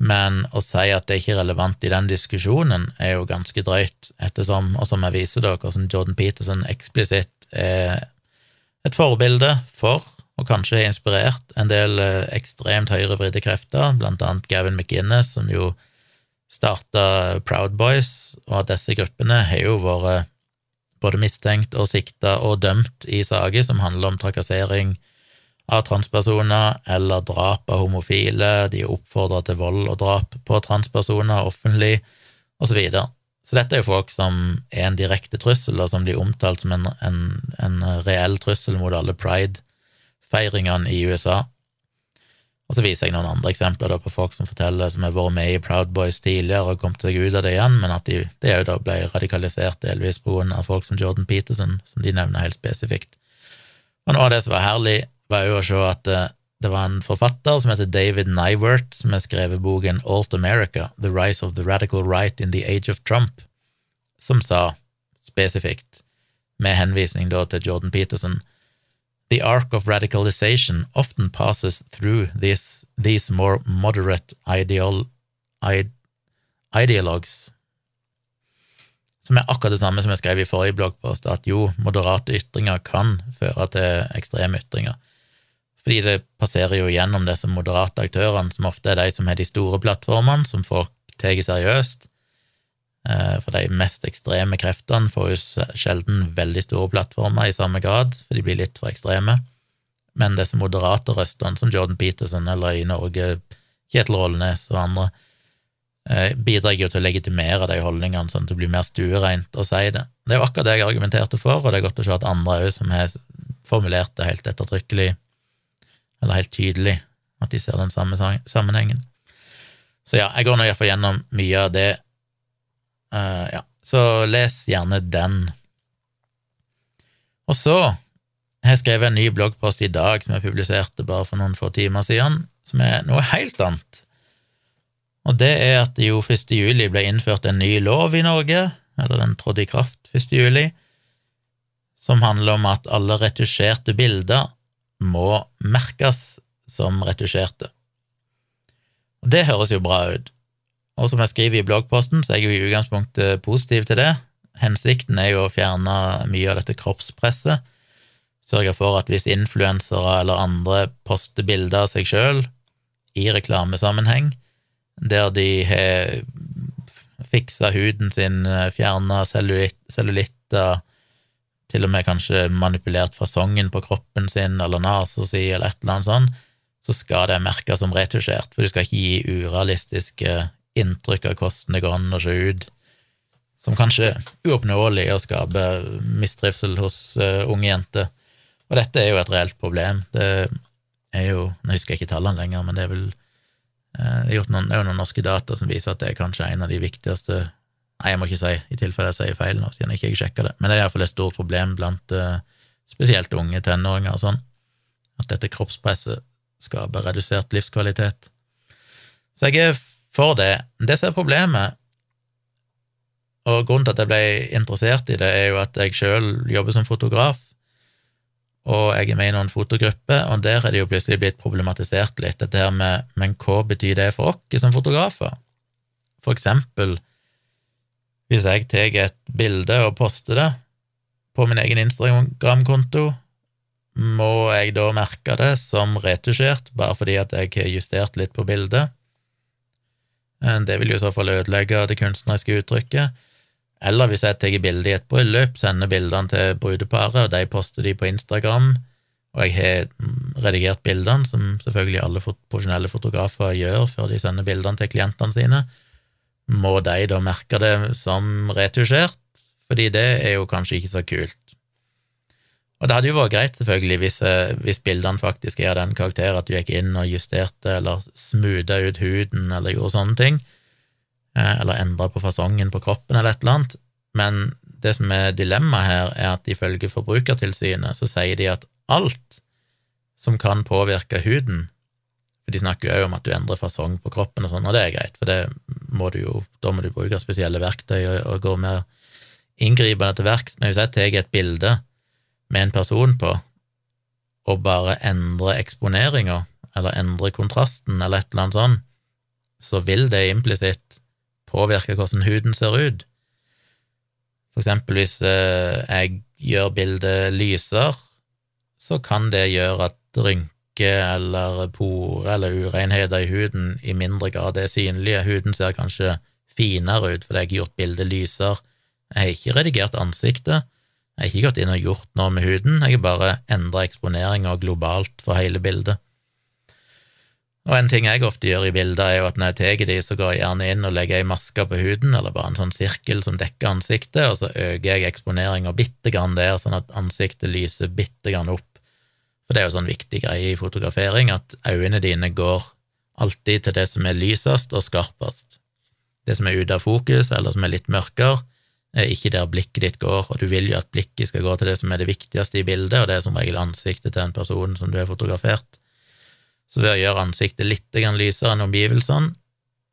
Men å si at det ikke er relevant i den diskusjonen, er jo ganske drøyt, ettersom, og som jeg viser dere, hvordan Jordan Peterson eksplisitt er et forbilde for, og kanskje har inspirert, en del eh, ekstremt høyrevridde krefter, blant annet Gavin McInnes, som jo starta Proud Boys, og at disse gruppene har jo vært både mistenkt og sikta og dømt i saker som handler om trakassering, av transpersoner eller drap av homofile, de er oppfordra til vold og drap på transpersoner offentlig, osv. Så, videre. så dette er jo folk som er en direkte trussel, og som blir omtalt som en, en, en reell trussel mot alle pride-feiringene i USA. Og så viser jeg noen andre eksempler på folk som forteller som har vært med i Proud Boys tidligere og kommet seg ut av det igjen, men at de, jo da ble radikalisert delvis av folk som Jordan Peterson, som de nevner helt spesifikt. Og noe av det som var herlig var jo å se at det, eh, var en forfatter som heter David Nywert, som har skrevet boken Alt America, The Rise of the Radical Right in the Age of Trump, som sa spesifikt, med henvisning da til Jordan Peterson, The arc of radicalization often passes through this, these more moderate ideal, ide, ideologues som er akkurat det samme som jeg skrev i forrige bloggpost, at jo, moderate ytringer kan føre til ekstreme ytringer. Fordi det passerer jo gjennom disse moderate aktørene, som ofte er de som har de store plattformene, som folk tar seriøst. Eh, for de mest ekstreme kreftene får jo sjelden veldig store plattformer i samme grad, for de blir litt for ekstreme. Men disse moderate røstene, som Jordan Peterson eller i Norge Kjetil Rollnes og andre, eh, bidrar jo til å legitimere de holdningene, sånn at det blir mer stuereint å si det. Det er jo akkurat det jeg argumenterte for, og det er godt å se at andre òg, som har formulert det helt ettertrykkelig, eller helt tydelig at de ser den samme sammenhengen. Så ja, jeg går nå iallfall gjennom mye av det. Uh, ja, så les gjerne den. Og så har jeg skrevet en ny bloggpost i dag som jeg publiserte bare for noen få timer siden, som er noe helt annet. Og det er at det jo 1. juli ble innført en ny lov i Norge, eller den trådte i kraft 1. juli, som handler om at alle retusjerte bilder må merkes som retusjerte. Og Det høres jo bra ut, og som jeg skriver i bloggposten, så er jeg jo i utgangspunktet positiv til det. Hensikten er jo å fjerne mye av dette kroppspresset, sørge for at hvis influensere eller andre poster bilder av seg sjøl i reklamesammenheng, der de har fiksa huden sin, fjerna cellulitter, til og med kanskje manipulert fasongen på kroppen sin eller nesa si eller et eller annet sånt, så skal det merkes som retusjert, for du skal ikke gi urealistiske inntrykk av hvordan det går an å se ut, som kanskje er uoppnåelig å skaper mistrivsel hos uh, unge jenter. Og dette er jo et reelt problem. Det er jo Nå husker jeg ikke tallene lenger, men det er vel uh, er noen, det er jo noen norske data som viser at det er kanskje en av de viktigste Nei, jeg må ikke si, i tilfelle jeg sier feil nå, siden jeg ikke sjekka det, men det er iallfall et stort problem blant uh, spesielt unge tenåringer og sånn, at dette kroppspresset skaper redusert livskvalitet. Så jeg er for det. Det som er problemet, og grunnen til at jeg ble interessert i det, er jo at jeg sjøl jobber som fotograf, og jeg er med i noen fotogrupper, og der er det jo plutselig blitt problematisert litt, dette her med men hva betyr det for oss som fotografer? For eksempel hvis jeg tar et bilde og poster det på min egen Instagram-konto, må jeg da merke det som retusjert, bare fordi at jeg har justert litt på bildet? Eh, det vil jo i så fall ødelegge det kunstneriske uttrykket. Eller hvis jeg tar bilde i et bryllup, sender bildene til brudeparet, og de poster de på Instagram, og jeg har redigert bildene, som selvfølgelig alle profesjonelle fotografer gjør før de sender bildene til klientene sine, må de da merke det som retusjert? Fordi det er jo kanskje ikke så kult. Og det hadde jo vært greit, selvfølgelig, hvis, eh, hvis bildene faktisk er av den karakter at du gikk inn og justerte eller smootha ut huden eller gjorde sånne ting, eh, eller endra på fasongen på kroppen eller et eller annet, men det som er dilemmaet her, er at ifølge Forbrukertilsynet så sier de at alt som kan påvirke huden For de snakker jo òg om at du endrer fasong på kroppen og sånn, og det er greit, for det må du jo, da må du bruke spesielle verktøy og, og gå mer inngripende til verks. Men hvis jeg tar et bilde med en person på, og bare endrer eksponeringa, eller endrer kontrasten, eller et eller annet sånn, så vil det implisitt påvirke hvordan huden ser ut. For eksempel hvis eh, jeg gjør bildet lysere, så kan det gjøre at rynker eller porer eller urenheter i huden i mindre grad er synlige. Huden ser kanskje finere ut fordi jeg har gjort bildet lysere. Jeg har ikke redigert ansiktet, jeg har ikke gått inn og gjort noe med huden, jeg har bare endra eksponeringa globalt for hele bildet. Og en ting jeg ofte gjør i bilder, er jo at når jeg tar de, så går jeg gjerne inn og legger ei maske på huden, eller bare en sånn sirkel som dekker ansiktet, og så øker jeg eksponeringa bitte grann der, sånn at ansiktet lyser bitte grann opp. For det er jo sånn viktig greie i fotografering, at øynene dine går alltid til det som er lysest og skarpest. Det som er ute av fokus, eller som er litt mørkere, er ikke der blikket ditt går, og du vil jo at blikket skal gå til det som er det viktigste i bildet, og det er som regel ansiktet til en person som du har fotografert. Så ved å gjøre ansiktet litt lysere enn omgivelsene,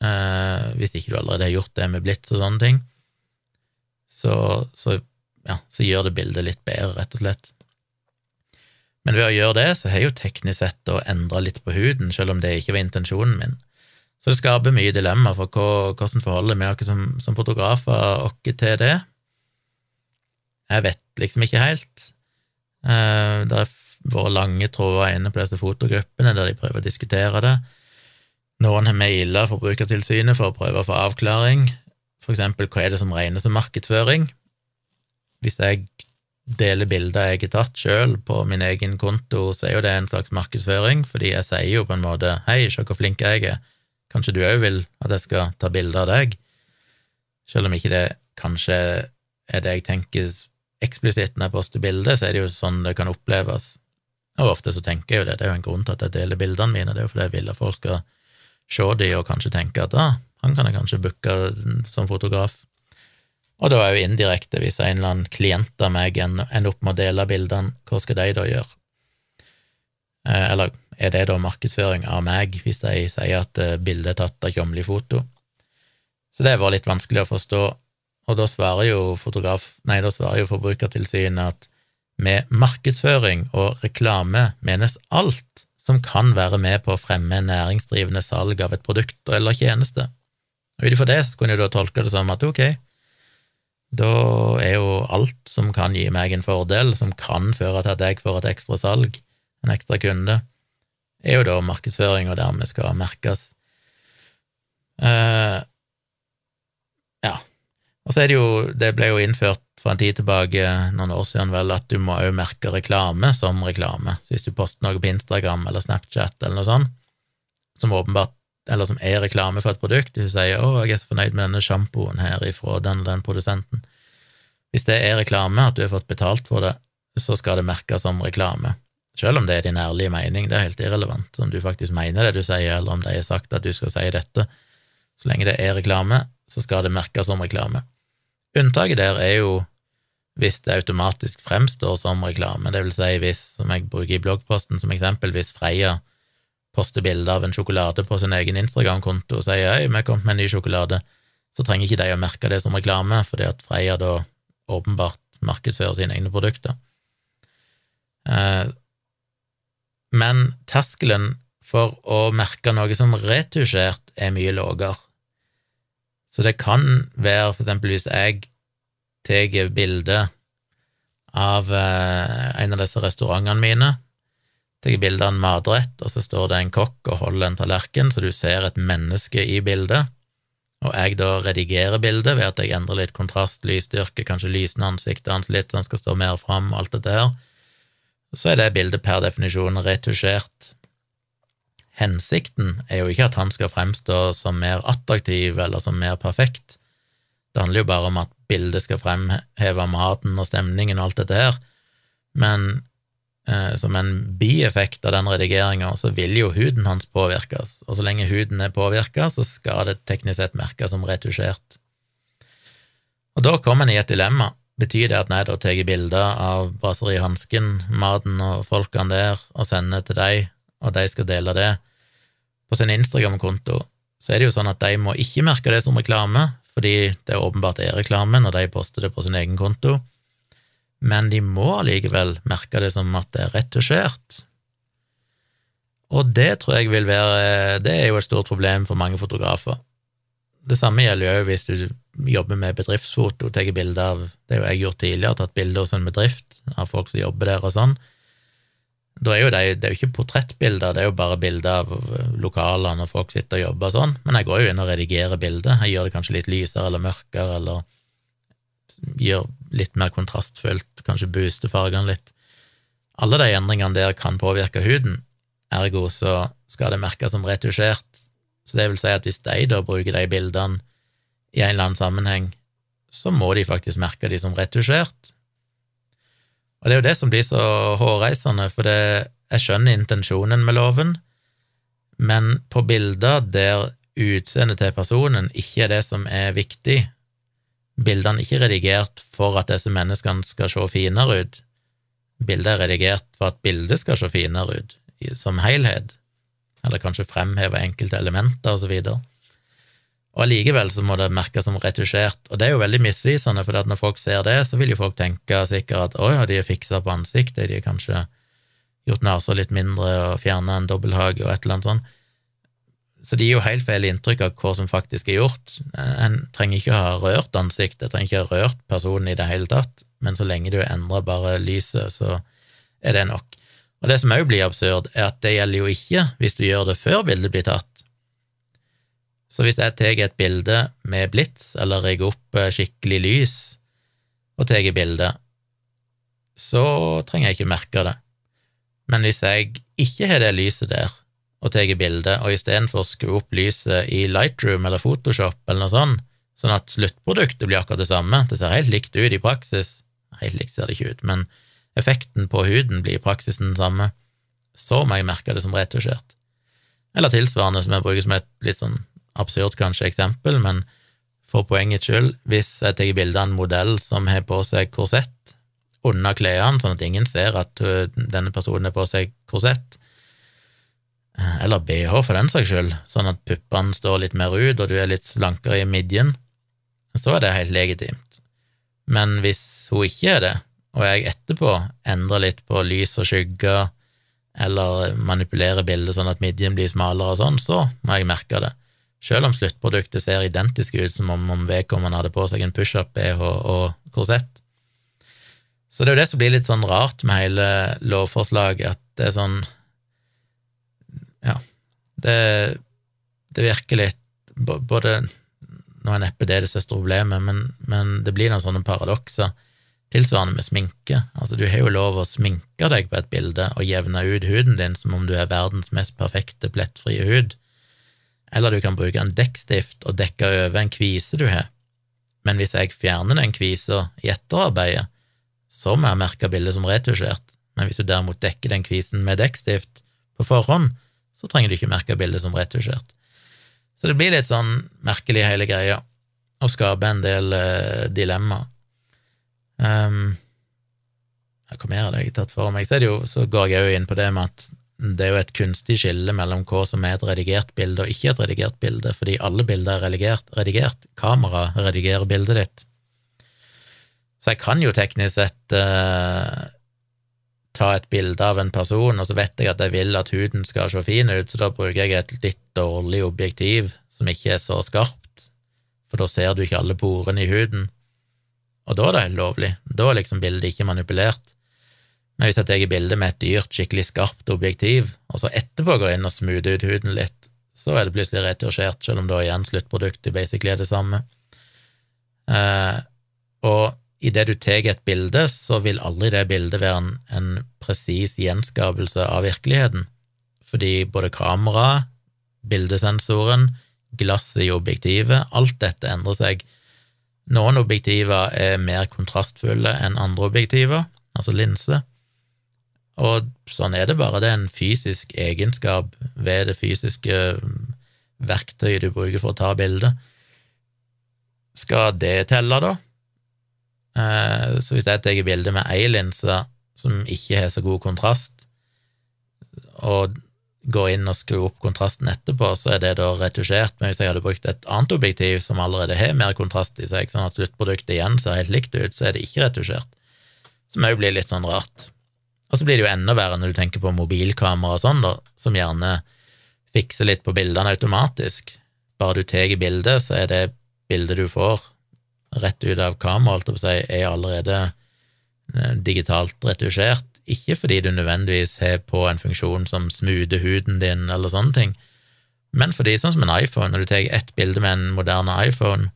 eh, hvis ikke du allerede har gjort det med blits og sånne ting, så, så, ja, så gjør det bildet litt bedre, rett og slett. Men ved å gjøre det, så har jeg jo teknisk sett å endre litt på huden, selv om det ikke var intensjonen min. Så det skaper mye dilemma for hvordan forholder vi oss som, som fotografer oss til det. Jeg vet liksom ikke helt. Eh, det er vært lange tråder inne på disse fotogruppene der de prøver å diskutere det. Noen har maila Forbrukertilsynet for å prøve å få avklaring. For eksempel, hva er det som regnes som markedsføring? Hvis jeg deler bilder jeg har tatt sjøl på min egen konto, så er jo det en slags markedsføring, fordi jeg sier jo på en måte 'hei, se hvor flink jeg er', kanskje du òg vil at jeg skal ta bilder av deg? Selv om ikke det kanskje er det jeg tenker eksplisitt når jeg poster bilder, så er det jo sånn det kan oppleves. Og ofte så tenker jeg jo det, det er jo en grunn til at jeg deler bildene mine, det er jo fordi jeg vil at folk skal se de og kanskje tenke at ah, han kan jeg kanskje booke som fotograf. Og da er jo indirekte, hvis en eller annen klient av meg ender opp med å dele bildene, hva skal de da gjøre? Eh, eller er det da markedsføring av meg, hvis de sier at eh, bildet er tatt av Tjomli Foto? Så det var litt vanskelig å forstå, og da svarer jo fotograf, nei, da svarer jo Forbrukertilsynet at med markedsføring og reklame menes alt som kan være med på å fremme næringsdrivende salg av et produkt eller tjeneste. Og Ut ifra det så kunne du da tolke det som at ok, da er jo alt som kan gi meg en fordel, som kan føre til at jeg får et ekstra salg, en ekstra kunde, er jo da markedsføring, og dermed skal merkes. Uh, ja. Og så er det jo Det ble jo innført for en tid tilbake, noen år siden vel, at du må òg merke reklame som reklame. Så hvis du poster noe på Instagram eller Snapchat eller noe sånt, som åpenbart eller som er reklame for et produkt, du sier 'Å, jeg er så fornøyd med denne sjampoen her ifra den og den produsenten', hvis det er reklame, at du har fått betalt for det, så skal det merkes som reklame. Selv om det er din ærlige mening, det er helt irrelevant om du faktisk mener det du sier, eller om de har sagt at du skal si dette. Så lenge det er reklame, så skal det merkes som reklame. Unntaket der er jo hvis det automatisk fremstår som reklame, det vil si hvis, som jeg bruker i bloggposten som eksempel, hvis Freia poster bilde av en sjokolade på sin egen Instagram-konto og sier 'hei, vi har kommet med en ny sjokolade', så trenger ikke de å merke det som reklame, fordi at Freia da åpenbart markedsfører sine egne produkter. Eh, men terskelen for å merke noe som retusjert er mye lavere. Så det kan være for eksempel hvis jeg tar bilde av eh, en av disse restaurantene mine, tar bilde av en matrett, og så står det en kokk og holder en tallerken, så du ser et menneske i bildet, og jeg da redigerer bildet ved at jeg endrer litt kontrast, lysstyrke, kanskje lysende ansiktet hans litt, så han skal stå mer fram, alt det der, så er det bildet per definisjon retusjert. Hensikten er jo ikke at han skal fremstå som mer attraktiv eller som mer perfekt. Det handler jo bare om at bildet skal fremheve maten og stemningen og alt dette her, men som en bieffekt av den redigeringa så vil jo huden hans påvirkes, og så lenge huden er påvirka, så skal det teknisk sett merkes som retusjert. Og da kommer en i et dilemma. Betyr det at når jeg da tar bilder av Brasserie Hansken, maten og folkene der, og sender til deg, og de skal dele det på sin Instagram-konto, så er det jo sånn at de må ikke merke det som reklame, fordi det åpenbart er reklame når de poster det på sin egen konto, men de må allikevel merke det som at det er retusjert. Og det tror jeg vil være Det er jo et stort problem for mange fotografer. Det samme gjelder jo hvis du jobber med bedriftsfoto, tar bilde av Det har jeg gjort tidligere, tatt bilde hos en bedrift av folk som jobber der og sånn. Da er jo det, det er jo ikke portrettbilder, det er jo bare bilder av lokaler når folk sitter og jobber og sånn, men jeg går jo inn og redigerer bildet. Jeg gjør det kanskje litt lysere eller mørkere, eller gjør litt mer kontrastfullt, kanskje booster fargene litt. Alle de endringene der kan påvirke huden, ergo så skal det merkes som retusjert. Så det vil si at hvis de da bruker de bildene i en eller annen sammenheng, så må de faktisk merke de som retusjert. Og det er jo det som blir så hårreisende, for det, jeg skjønner intensjonen med loven, men på bilder der utseendet til personen ikke er det som er viktig, bildene ikke redigert for at disse menneskene skal se finere ut, bildet er redigert for at bildet skal se finere ut, som helhet, eller kanskje fremheve enkelte elementer, og så videre. Og allikevel så må det merkes som retusjert, og det er jo veldig misvisende, for når folk ser det, så vil jo folk tenke sikkert at å ja, de er fiksa på ansiktet, de har kanskje gjort nesa litt mindre og fjerna en dobbelthage og et eller annet sånt. Så det gir jo helt feil inntrykk av hva som faktisk er gjort. En trenger ikke å ha rørt ansiktet, trenger ikke å ha rørt personen i det hele tatt, men så lenge du endrer bare lyset, så er det nok. Og det som òg blir absurd, er at det gjelder jo ikke hvis du gjør det før bildet blir tatt. Så hvis jeg tar et bilde med blits, eller rigger opp eh, skikkelig lys og tar bilde, så trenger jeg ikke merke det. Men hvis jeg ikke har det lyset der, og tar bilde, og istedenfor skru opp lyset i Lightroom eller Photoshop eller noe sånt, sånn at sluttproduktet blir akkurat det samme, det ser helt likt ut i praksis, helt likt ser det ikke ut, men effekten på huden blir i praksis den samme, så må jeg merke det som retusjert. Eller tilsvarende som jeg bruker som et litt sånn absurd kanskje eksempel, men for poengets skyld, hvis jeg tar bilde av en modell som har på seg korsett under klærne, sånn at ingen ser at uh, denne personen har på seg korsett, eh, eller bh for den saks skyld, sånn at puppene står litt mer ut, og du er litt slankere i midjen, så er det helt legitimt. Men hvis hun ikke er det, og jeg etterpå endrer litt på lys og skygger, eller manipulerer bildet sånn at midjen blir smalere og sånn, så må jeg merke det selv om sluttproduktet ser identisk ut som om, om vedkommende hadde på seg en pushup-BH og korsett. Så det er jo det som blir litt sånn rart med hele lovforslaget, at det er sånn Ja, det, det virker litt Både Nå er neppe det det største problemet, men, men det blir noen sånne paradokser. Tilsvarende med sminke. Altså, du har jo lov å sminke deg på et bilde og jevne ut huden din som om du er verdens mest perfekte, plettfrie hud eller du kan bruke en dekkstift og dekke over en kvise du har. Men hvis jeg fjerner den kvisa i etterarbeidet, så må jeg merke bildet som retusjert. Men hvis du derimot dekker den kvisen med dekkstift på forhånd, så trenger du ikke merke bildet som retusjert. Så det blir litt sånn merkelig, hele greia, og skaper en del uh, dilemmaer. Um, hva mer hadde jeg tatt for meg? Så, jo, så går jeg jo inn på det med at det er jo et kunstig skille mellom hva som er et redigert bilde og ikke et redigert bilde, fordi alle bilder er redigert. redigert. Kamera redigerer bildet ditt. Så jeg kan jo teknisk sett uh, ta et bilde av en person, og så vet jeg at jeg vil at huden skal se fin ut, så da bruker jeg et litt dårlig objektiv som ikke er så skarpt, for da ser du ikke alle porene i huden. Og da er det lovlig. Da er liksom bildet ikke manipulert. Men hvis jeg tar bilde med et dyrt, skikkelig skarpt objektiv, og så etterpå går inn og smoother ut huden litt, så er det plutselig retusjert, selv om da igjen sluttproduktet basically er det samme. Eh, og idet du tar et bilde, så vil aldri det bildet være en, en presis gjenskapelse av virkeligheten, fordi både kameraet, bildesensoren, glasset i objektivet, alt dette endrer seg. Noen objektiver er mer kontrastfulle enn andre objektiver, altså linse, og sånn er det bare. Det er en fysisk egenskap ved det fysiske verktøyet du bruker for å ta bilde. Skal det telle, da? Eh, så hvis jeg tar bilde med ei linse som ikke har så god kontrast, og går inn og skrur opp kontrasten etterpå, så er det da retusjert. Men hvis jeg hadde brukt et annet objektiv som allerede har mer kontrast i seg, sånn at sluttproduktet igjen ser helt likt ut, så er det ikke retusjert. Som òg blir litt sånn rart. Og så blir det jo enda verre når du tenker på mobilkamera og sånn, da, som gjerne fikser litt på bildene automatisk. Bare du tar bildet, så er det bildet du får rett ut av kameraet, holdt er allerede eh, digitalt retusjert. Ikke fordi du nødvendigvis har på en funksjon som smoother huden din, eller sånne ting, men fordi, sånn som en iPhone, når du tar ett bilde med en moderne iPhone,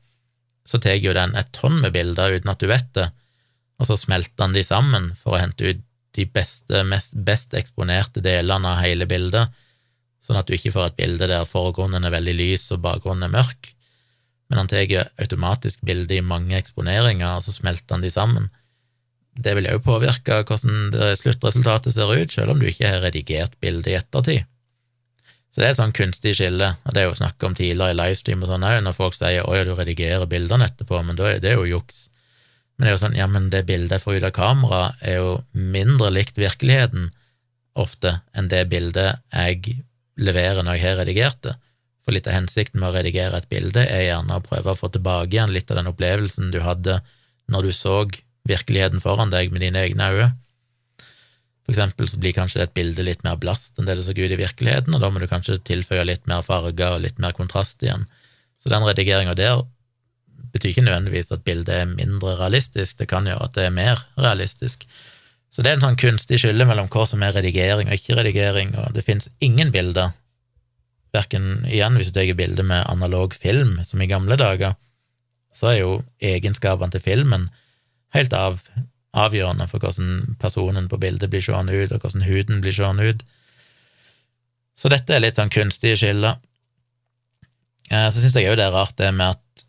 så tar jo den et tonn med bilder uten at du vet det, og så smelter den de sammen for å hente ut de beste, mest, best eksponerte delene av hele bildet, sånn at du ikke får et bilde der forgrunnen er veldig lys og bakgrunnen er mørk men han tar automatisk bilde i mange eksponeringer, og så smelter han de sammen. Det vil jo påvirke hvordan sluttresultatet ser ut, selv om du ikke har redigert bildet i ettertid. Så det er et sånn kunstig skille, og det er jo snakk om tidligere i livestream og sånn òg, når folk sier 'å ja, du redigerer bildene etterpå', men da er det jo juks. Men det er jo sånn, ja, men det bildet jeg får ut av kamera, er jo mindre likt virkeligheten ofte enn det bildet jeg leverer når jeg har redigert det. For litt av hensikten med å redigere et bilde er gjerne å prøve å få tilbake igjen litt av den opplevelsen du hadde når du så virkeligheten foran deg med dine egne øyne. For eksempel så blir kanskje et bilde litt mer blast enn det det så ut i virkeligheten, og da må du kanskje tilføye litt mer farger og litt mer kontrast igjen. Så den redigeringa der betyr ikke nødvendigvis at bildet er mindre realistisk, det kan gjøre at det er mer realistisk. Så det er en sånn kunstig skille mellom hva som er redigering og ikke redigering, og det finnes ingen bilder Verken igjen, hvis du tar bilde med analog film, som i gamle dager, så er jo egenskapene til filmen helt av, avgjørende for hvordan personen på bildet blir seende ut, og hvordan huden blir seende ut. Så dette er litt sånn kunstige skiller. Eh, så syns jeg òg det er rart det med at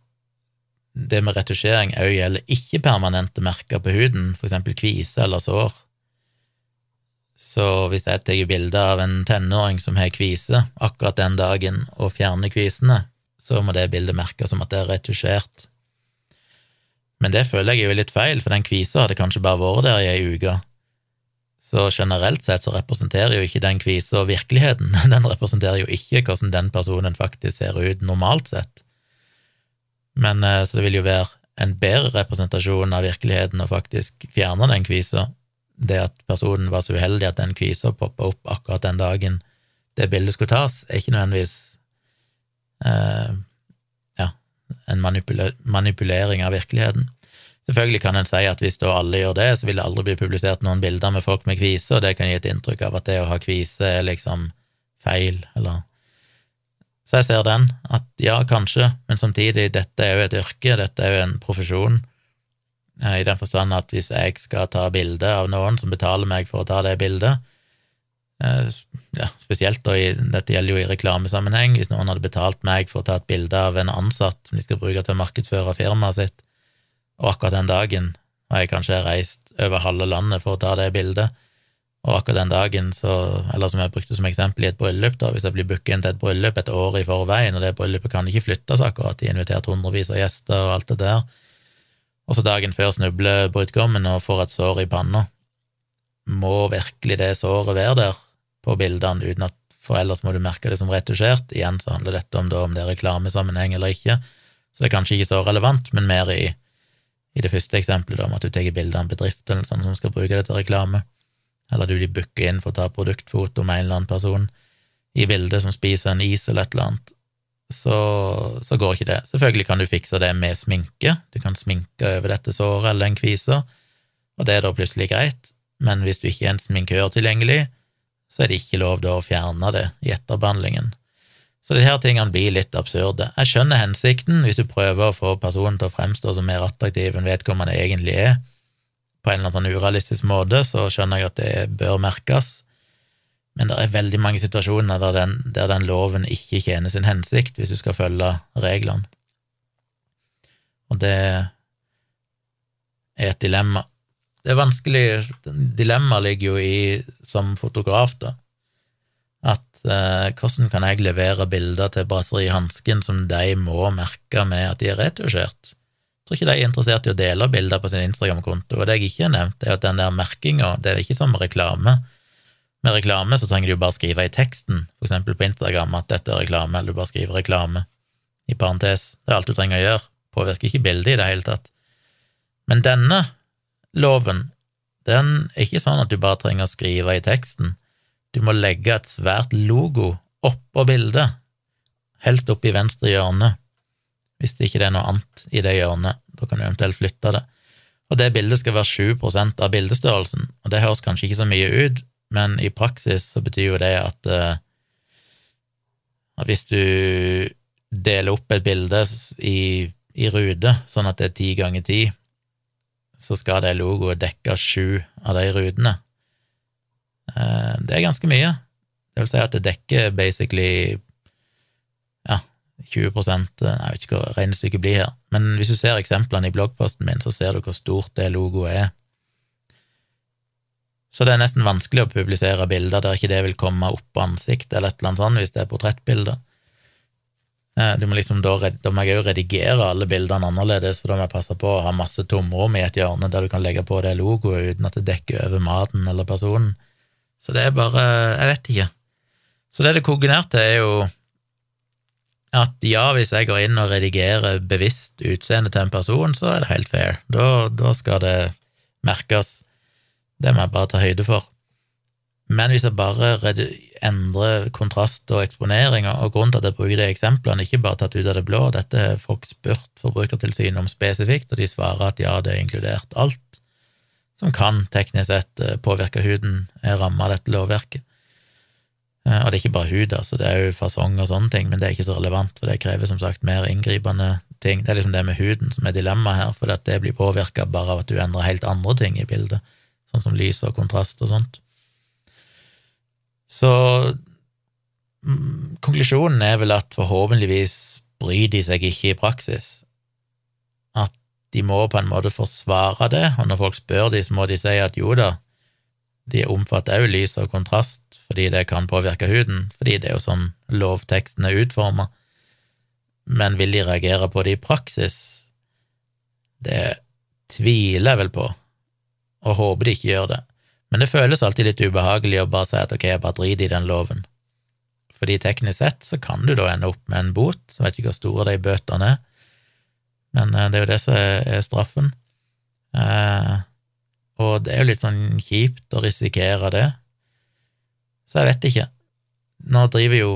det med retusjering òg gjelder ikke-permanente merker på huden, for eksempel kvise eller sår. Så hvis jeg tar bilde av en tenåring som har kvise akkurat den dagen, og fjerner kvisene, så må det bildet merkes som at det er retusjert. Men det føler jeg jo litt feil, for den kvisa hadde kanskje bare vært der i ei uke. Så generelt sett så representerer jo ikke den kvisa virkeligheten, den representerer jo ikke hvordan den personen faktisk ser ut normalt sett. Men eh, så det vil jo være en bedre representasjon av virkeligheten å faktisk fjerne den kvisa, det at personen var så uheldig at den kvisa poppa opp akkurat den dagen det bildet skulle tas, er ikke nødvendigvis eh, ja, en manipulering av virkeligheten. Selvfølgelig kan en si at hvis da alle gjør det, så vil det aldri bli publisert noen bilder med folk med kvise, og det kan gi et inntrykk av at det å ha kvise er liksom feil, eller Så jeg ser den, at ja, kanskje, men samtidig, dette er jo et yrke, dette er jo en profesjon, i den forstand at hvis jeg skal ta bilde av noen som betaler meg for å ta det bildet, eh, ja, spesielt da i, dette gjelder jo i reklamesammenheng, hvis noen hadde betalt meg for å ta et bilde av en ansatt som de skal bruke til å markedsføre firmaet sitt, og akkurat den dagen har jeg kanskje reist over halve landet for å ta det bildet, og akkurat den dagen så, eller som jeg brukte som eksempel i et bryllup, da, hvis jeg blir booket inn til et bryllup et år i forveien, og det bryllupet kan ikke flyttes akkurat, de har invitert hundrevis av gjester og alt det der, og så dagen før snubler brudgommen og får et sår i panna. Må virkelig det såret være der på bildene, uten at for ellers må du merke det som retusjert? Igjen så handler dette om, da, om det er reklamesammenheng eller ikke, så det er kanskje ikke så relevant, men mer i, i det første eksempelet, da, om at du tar bilde av en bedrift eller sånn som skal bruke det til reklame, eller du blir booka inn for å ta produktfoto med en eller annen person i bildet som spiser en is eller et eller annet, så, så, går ikke det. Selvfølgelig kan du fikse det med sminke, du kan sminke over dette såret eller den kvisa, og det er da plutselig greit, men hvis du ikke er en sminkør tilgjengelig, så er det ikke lov da å fjerne det i etterbehandlingen. Så de her tingene blir litt absurde. Jeg skjønner hensikten hvis du prøver å få personen til å fremstå som mer attraktiv enn vedkommende egentlig er, på en eller annen urealistisk måte, så skjønner jeg at det bør merkes. Men det er veldig mange situasjoner der den, der den loven ikke tjener sin hensikt, hvis du skal følge reglene. Og det er et dilemma. Det er vanskelig Dilemmaet ligger jo i, som fotograf, da, at eh, hvordan kan jeg levere bilder til Brasserie Hansken som de må merke med at de er retusjert? Jeg tror ikke de er interessert i å dele bilder på sin Instagram-konto, og det jeg ikke har nevnt, er at den der merkinga, det er ikke som reklame. Med reklame så trenger du jo bare skrive i teksten, for eksempel på Instagram, at dette er reklame, eller du bare skriver reklame, i parentes. Det er alt du trenger å gjøre, påvirker ikke bildet i det hele tatt. Men denne loven, den er ikke sånn at du bare trenger å skrive i teksten. Du må legge et svært logo oppå bildet, helst oppe i venstre hjørne, hvis det ikke er noe annet i det hjørnet. Da kan du eventuelt flytte det. Og det bildet skal være 7% av bildestørrelsen, og det høres kanskje ikke så mye ut, men i praksis så betyr jo det at, uh, at hvis du deler opp et bilde i, i rute, sånn at det er ti ganger ti, så skal det logoet dekke sju av de rutene. Uh, det er ganske mye. Det vil si at det dekker basically ja, 20 eh, Jeg vet ikke hva regnestykket blir her, men hvis du ser eksemplene i bloggposten min, så ser du hvor stort det logoet er. Så det er nesten vanskelig å publisere bilder der ikke det vil komme opp på ansiktet eller et eller annet sånt, hvis det er portrettbilder. Eh, du må liksom da, da må jeg òg redigere alle bildene annerledes, for da må jeg passe på å ha masse tomrom i et hjørne der du kan legge på det logoet uten at det dekker over maten eller personen. Så det er bare Jeg vet ikke. Så det det koker til, er jo at ja, hvis jeg går inn og redigerer bevisst utseendet til en person, så er det helt fair. Da, da skal det merkes. Det må jeg bare ta høyde for. Men hvis jeg bare endrer kontrast og eksponering, og grunnen til at jeg bruker de eksemplene, ikke bare tatt ut av det blå, dette har folk spurt Forbrukertilsynet om spesifikt, og de svarer at ja, det er inkludert alt som kan teknisk sett eh, påvirke huden, er ramma av dette lovverket. Eh, og det er ikke bare hud, altså, det er jo fasong og sånne ting, men det er ikke så relevant, for det krever som sagt mer inngripende ting. Det er liksom det med huden som er dilemmaet her, for det blir påvirka bare av at du endrer helt andre ting i bildet sånn som lys og kontrast og sånt. Så mm, konklusjonen er vel at forhåpentligvis bryr de seg ikke i praksis. At de må på en måte forsvare det, og når folk spør de, så må de si at jo da, de omfatter også lys og kontrast fordi det kan påvirke huden, fordi det er jo sånn lovteksten er utforma. Men vil de reagere på det i praksis? Det tviler jeg vel på og håper de ikke gjør det. Men det føles alltid litt ubehagelig å bare si at ok, jeg bare driter i den loven. Fordi teknisk sett så kan du da ende opp med en bot, så vet ikke hvor store de bøtene er, men eh, det er jo det som er straffen. Eh, og det er jo litt sånn kjipt å risikere det, så jeg vet ikke. Nå driver jo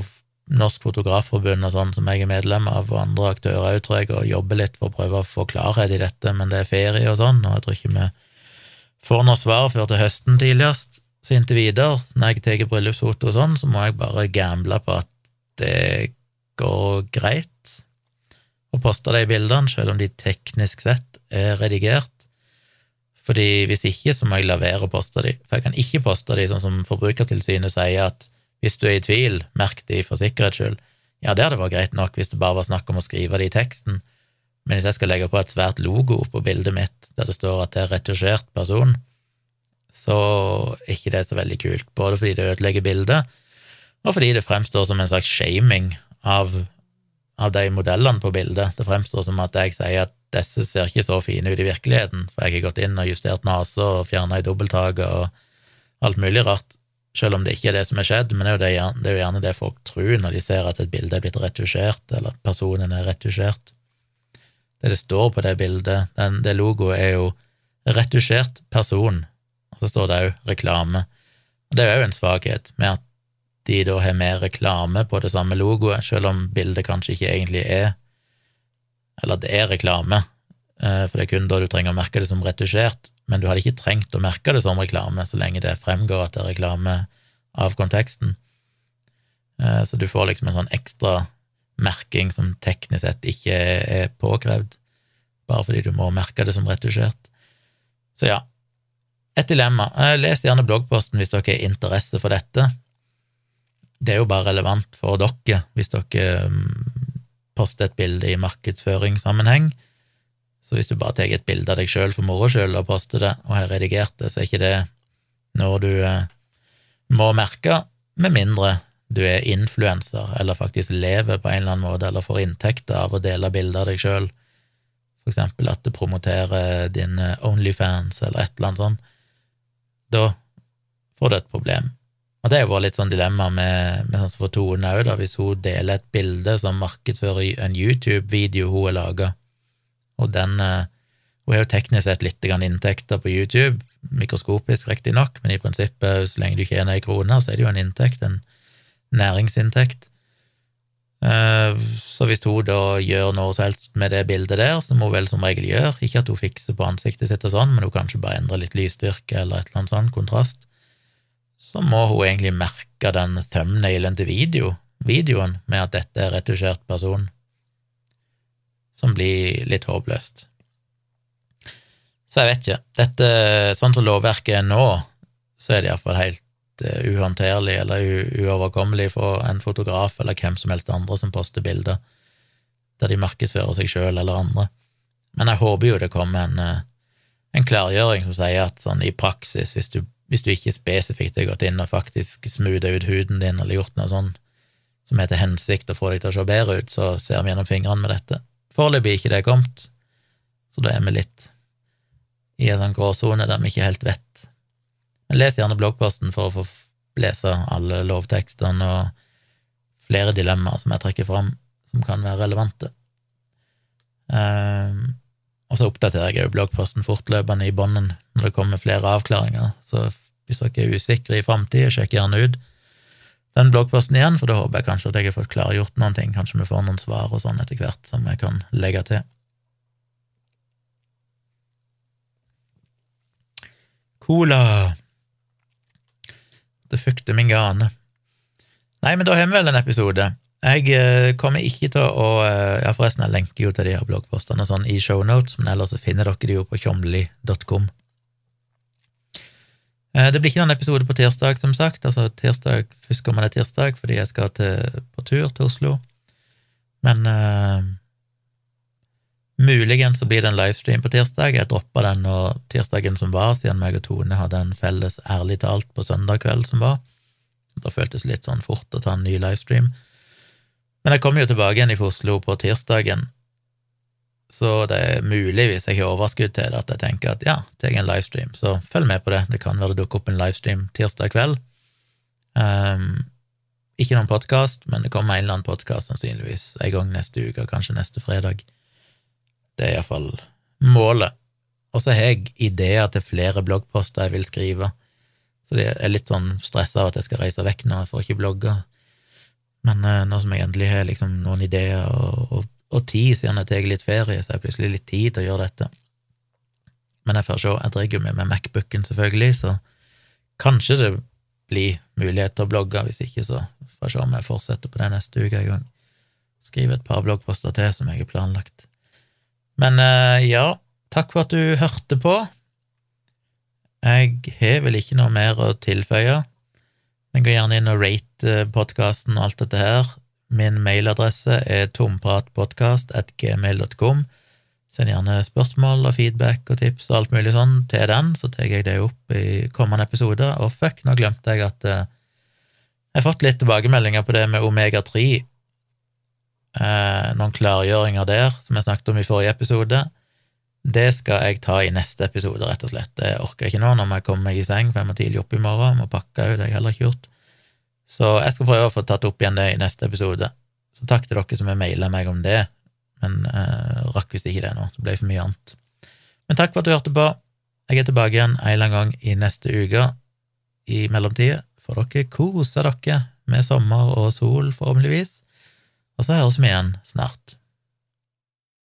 Norsk Fotografforbund og sånn, som jeg er medlem av, og andre aktører òg, tror jeg, og jobber litt for å prøve å få klarhet i dette, men det er ferie og sånn, og jeg tror ikke vi får noe svar før til høsten tidligst. Så inntil videre, når jeg tar bryllupsfoto og sånn, så må jeg bare gamble på at det går greit å poste de bildene, selv om de teknisk sett er redigert. Fordi hvis ikke, så må jeg la være å poste de. For jeg kan ikke poste de sånn som Forbrukertilsynet sier at hvis du er i tvil, merk de for sikkerhets skyld. Ja, det hadde vært greit nok hvis det bare var snakk om å skrive det i teksten, men hvis jeg skal legge på et svært logo på bildet mitt der det står at det er retusjert person, så er ikke det så veldig kult, både fordi det ødelegger bildet, og fordi det fremstår som en slags shaming av, av de modellene på bildet. Det fremstår som at jeg sier at disse ser ikke så fine ut i virkeligheten, for jeg har gått inn og justert nese og fjerna i dobbelttaket og alt mulig rart, selv om det ikke er det som er skjedd, men det er, det er jo gjerne det folk tror når de ser at et bilde er blitt retusjert, eller at personen er retusjert det det står på det bildet, den, det logoet, er jo retusjert person, og så står det òg reklame. Og Det er òg en svakhet med at de da har mer reklame på det samme logoet, selv om bildet kanskje ikke egentlig er Eller det er reklame, eh, for det er kun da du trenger å merke det som retusjert, men du hadde ikke trengt å merke det som reklame så lenge det fremgår at det er reklame av konteksten. Eh, så du får liksom en sånn ekstra merking som teknisk sett ikke er påkrevd, bare fordi du må merke det som retusjert. Så ja, et dilemma. Les gjerne bloggposten hvis dere har interesse for dette. Det er jo bare relevant for dere hvis dere mm, poster et bilde i markedsføringssammenheng. Så hvis du bare tar et bilde av deg sjøl for moro skyld og poster det, og har redigert det, så er ikke det noe du eh, må merke, med mindre du er influenser eller faktisk lever på en eller annen måte eller får inntekter av å dele bilder av deg sjøl, for eksempel at du promoterer din eh, Onlyfans eller et eller annet sånt, da får du et problem. Og det har vært litt sånn dilemma med, med sånn som for Tone òg, hvis hun deler et bilde som markedsfører en YouTube-video hun har laga, og den eh, Hun har jo teknisk sett litt inntekter på YouTube, mikroskopisk riktignok, men i prinsippet, så lenge du tjener ei krone, så er det jo en inntekt, en næringsinntekt. Eh, så hvis hun da gjør noe som helst med det bildet der, som hun vel som regel gjør, ikke at hun fikser på ansiktet sitt og sånn, men hun kanskje bare endrer litt lysstyrke eller et eller annet sånn kontrast, så må hun egentlig merke den thumbnailen til video, videoen med at dette er retusjert person som blir litt håpløst. Så jeg vet ikke. Dette, sånn som lovverket er nå, så er det iallfall helt uh, uhåndterlig eller uoverkommelig for en fotograf eller hvem som helst andre som poster bilder der de markedsfører seg sjøl eller andre. Men jeg håper jo det kommer en, uh, en klargjøring som sier at sånn i praksis, hvis du, hvis du ikke spesifikt har gått inn og faktisk smootha ut huden din eller gjort noe sånn som er til hensikt å få deg til å se bedre ut, så ser vi gjennom fingrene med dette. Foreløpig ikke det kommet, så da er vi litt i en sånn gråsone der vi ikke helt vet. Men les gjerne bloggposten for å få lese alle lovtekstene og flere dilemmaer som jeg trekker fram, som kan være relevante. Um, og så oppdaterer jeg jo bloggposten fortløpende i bånden når det kommer flere avklaringer, så hvis dere er usikre i framtida, sjekk gjerne ut den bloggposten igjen, for da håper jeg kanskje at jeg har fått klargjort noen ting. Kanskje vi får noen svar og sånn etter hvert som jeg kan legge til. Cola. Det fukter min gane. Nei, men da har vi vel en episode. Jeg eh, kommer ikke til å eh, Ja, forresten, jeg lenker jo til de her bloggpostene og sånn i shownotes, men ellers så finner dere de jo på tjomli.com. Eh, det blir ikke noen episode på tirsdag, som sagt. altså tirsdag, Førstkommende tirsdag, fordi jeg skal til, på tur til Oslo. Men muligens så blir det en livestream på tirsdag. Jeg droppa den og tirsdagen som var, siden meg og Tone hadde en felles ærlig talt på søndag kveld som var. Da føltes det litt sånn fort å ta en ny livestream. Men jeg kommer jo tilbake igjen i Oslo på tirsdagen, så det er mulig, hvis jeg har overskudd til det, at jeg tenker at ja, tar en livestream, så følg med på det. Det kan være det dukker opp en livestream tirsdag kveld. Um, ikke noen podkast, men det kommer en eller annen podkast sannsynligvis en gang neste uke, kanskje neste fredag. Det er iallfall målet. Og så har jeg ideer til flere bloggposter jeg vil skrive, så jeg er litt sånn stressa av at jeg skal reise vekk nå, jeg får ikke blogge. Men uh, nå som jeg endelig har liksom noen ideer og, og og tid, siden jeg tar litt ferie, så jeg har plutselig litt tid til å gjøre dette. Men jeg får se, jeg drar jo med meg Macbooken, selvfølgelig, så kanskje det blir mulighet til å blogge, hvis ikke så får jeg se om jeg fortsetter på det neste uke en gang. Skrive et par bloggposter til som jeg har planlagt. Men eh, ja, takk for at du hørte på. Jeg har vel ikke noe mer å tilføye. Men gå gjerne inn og rate podkasten og alt dette her. Min mailadresse er tompratpodkast.gmail.com. Send gjerne spørsmål og feedback og tips og alt mulig sånn til den, så tar jeg det opp i kommende episoder. Og fuck, nå glemte jeg at eh, jeg har fått litt tilbakemeldinger på det med omega-3. Eh, noen klargjøringer der, som jeg snakket om i forrige episode. Det skal jeg ta i neste episode, rett og slett. Det orker jeg ikke nå når jeg kommer meg i seng, for jeg må tidlig opp i morgen. Må pakke ut, det har jeg heller ikke gjort. Så jeg skal prøve å få tatt opp igjen det i neste episode. Så takk til dere som har maila meg om det, men eh, rakk visst ikke det nå. Det ble for mye annet. Men takk for at du hørte på. Jeg er tilbake igjen en eller annen gang i neste uke. I mellomtida får dere kose dere med sommer og sol, forhåpentligvis. Og så høres vi igjen snart.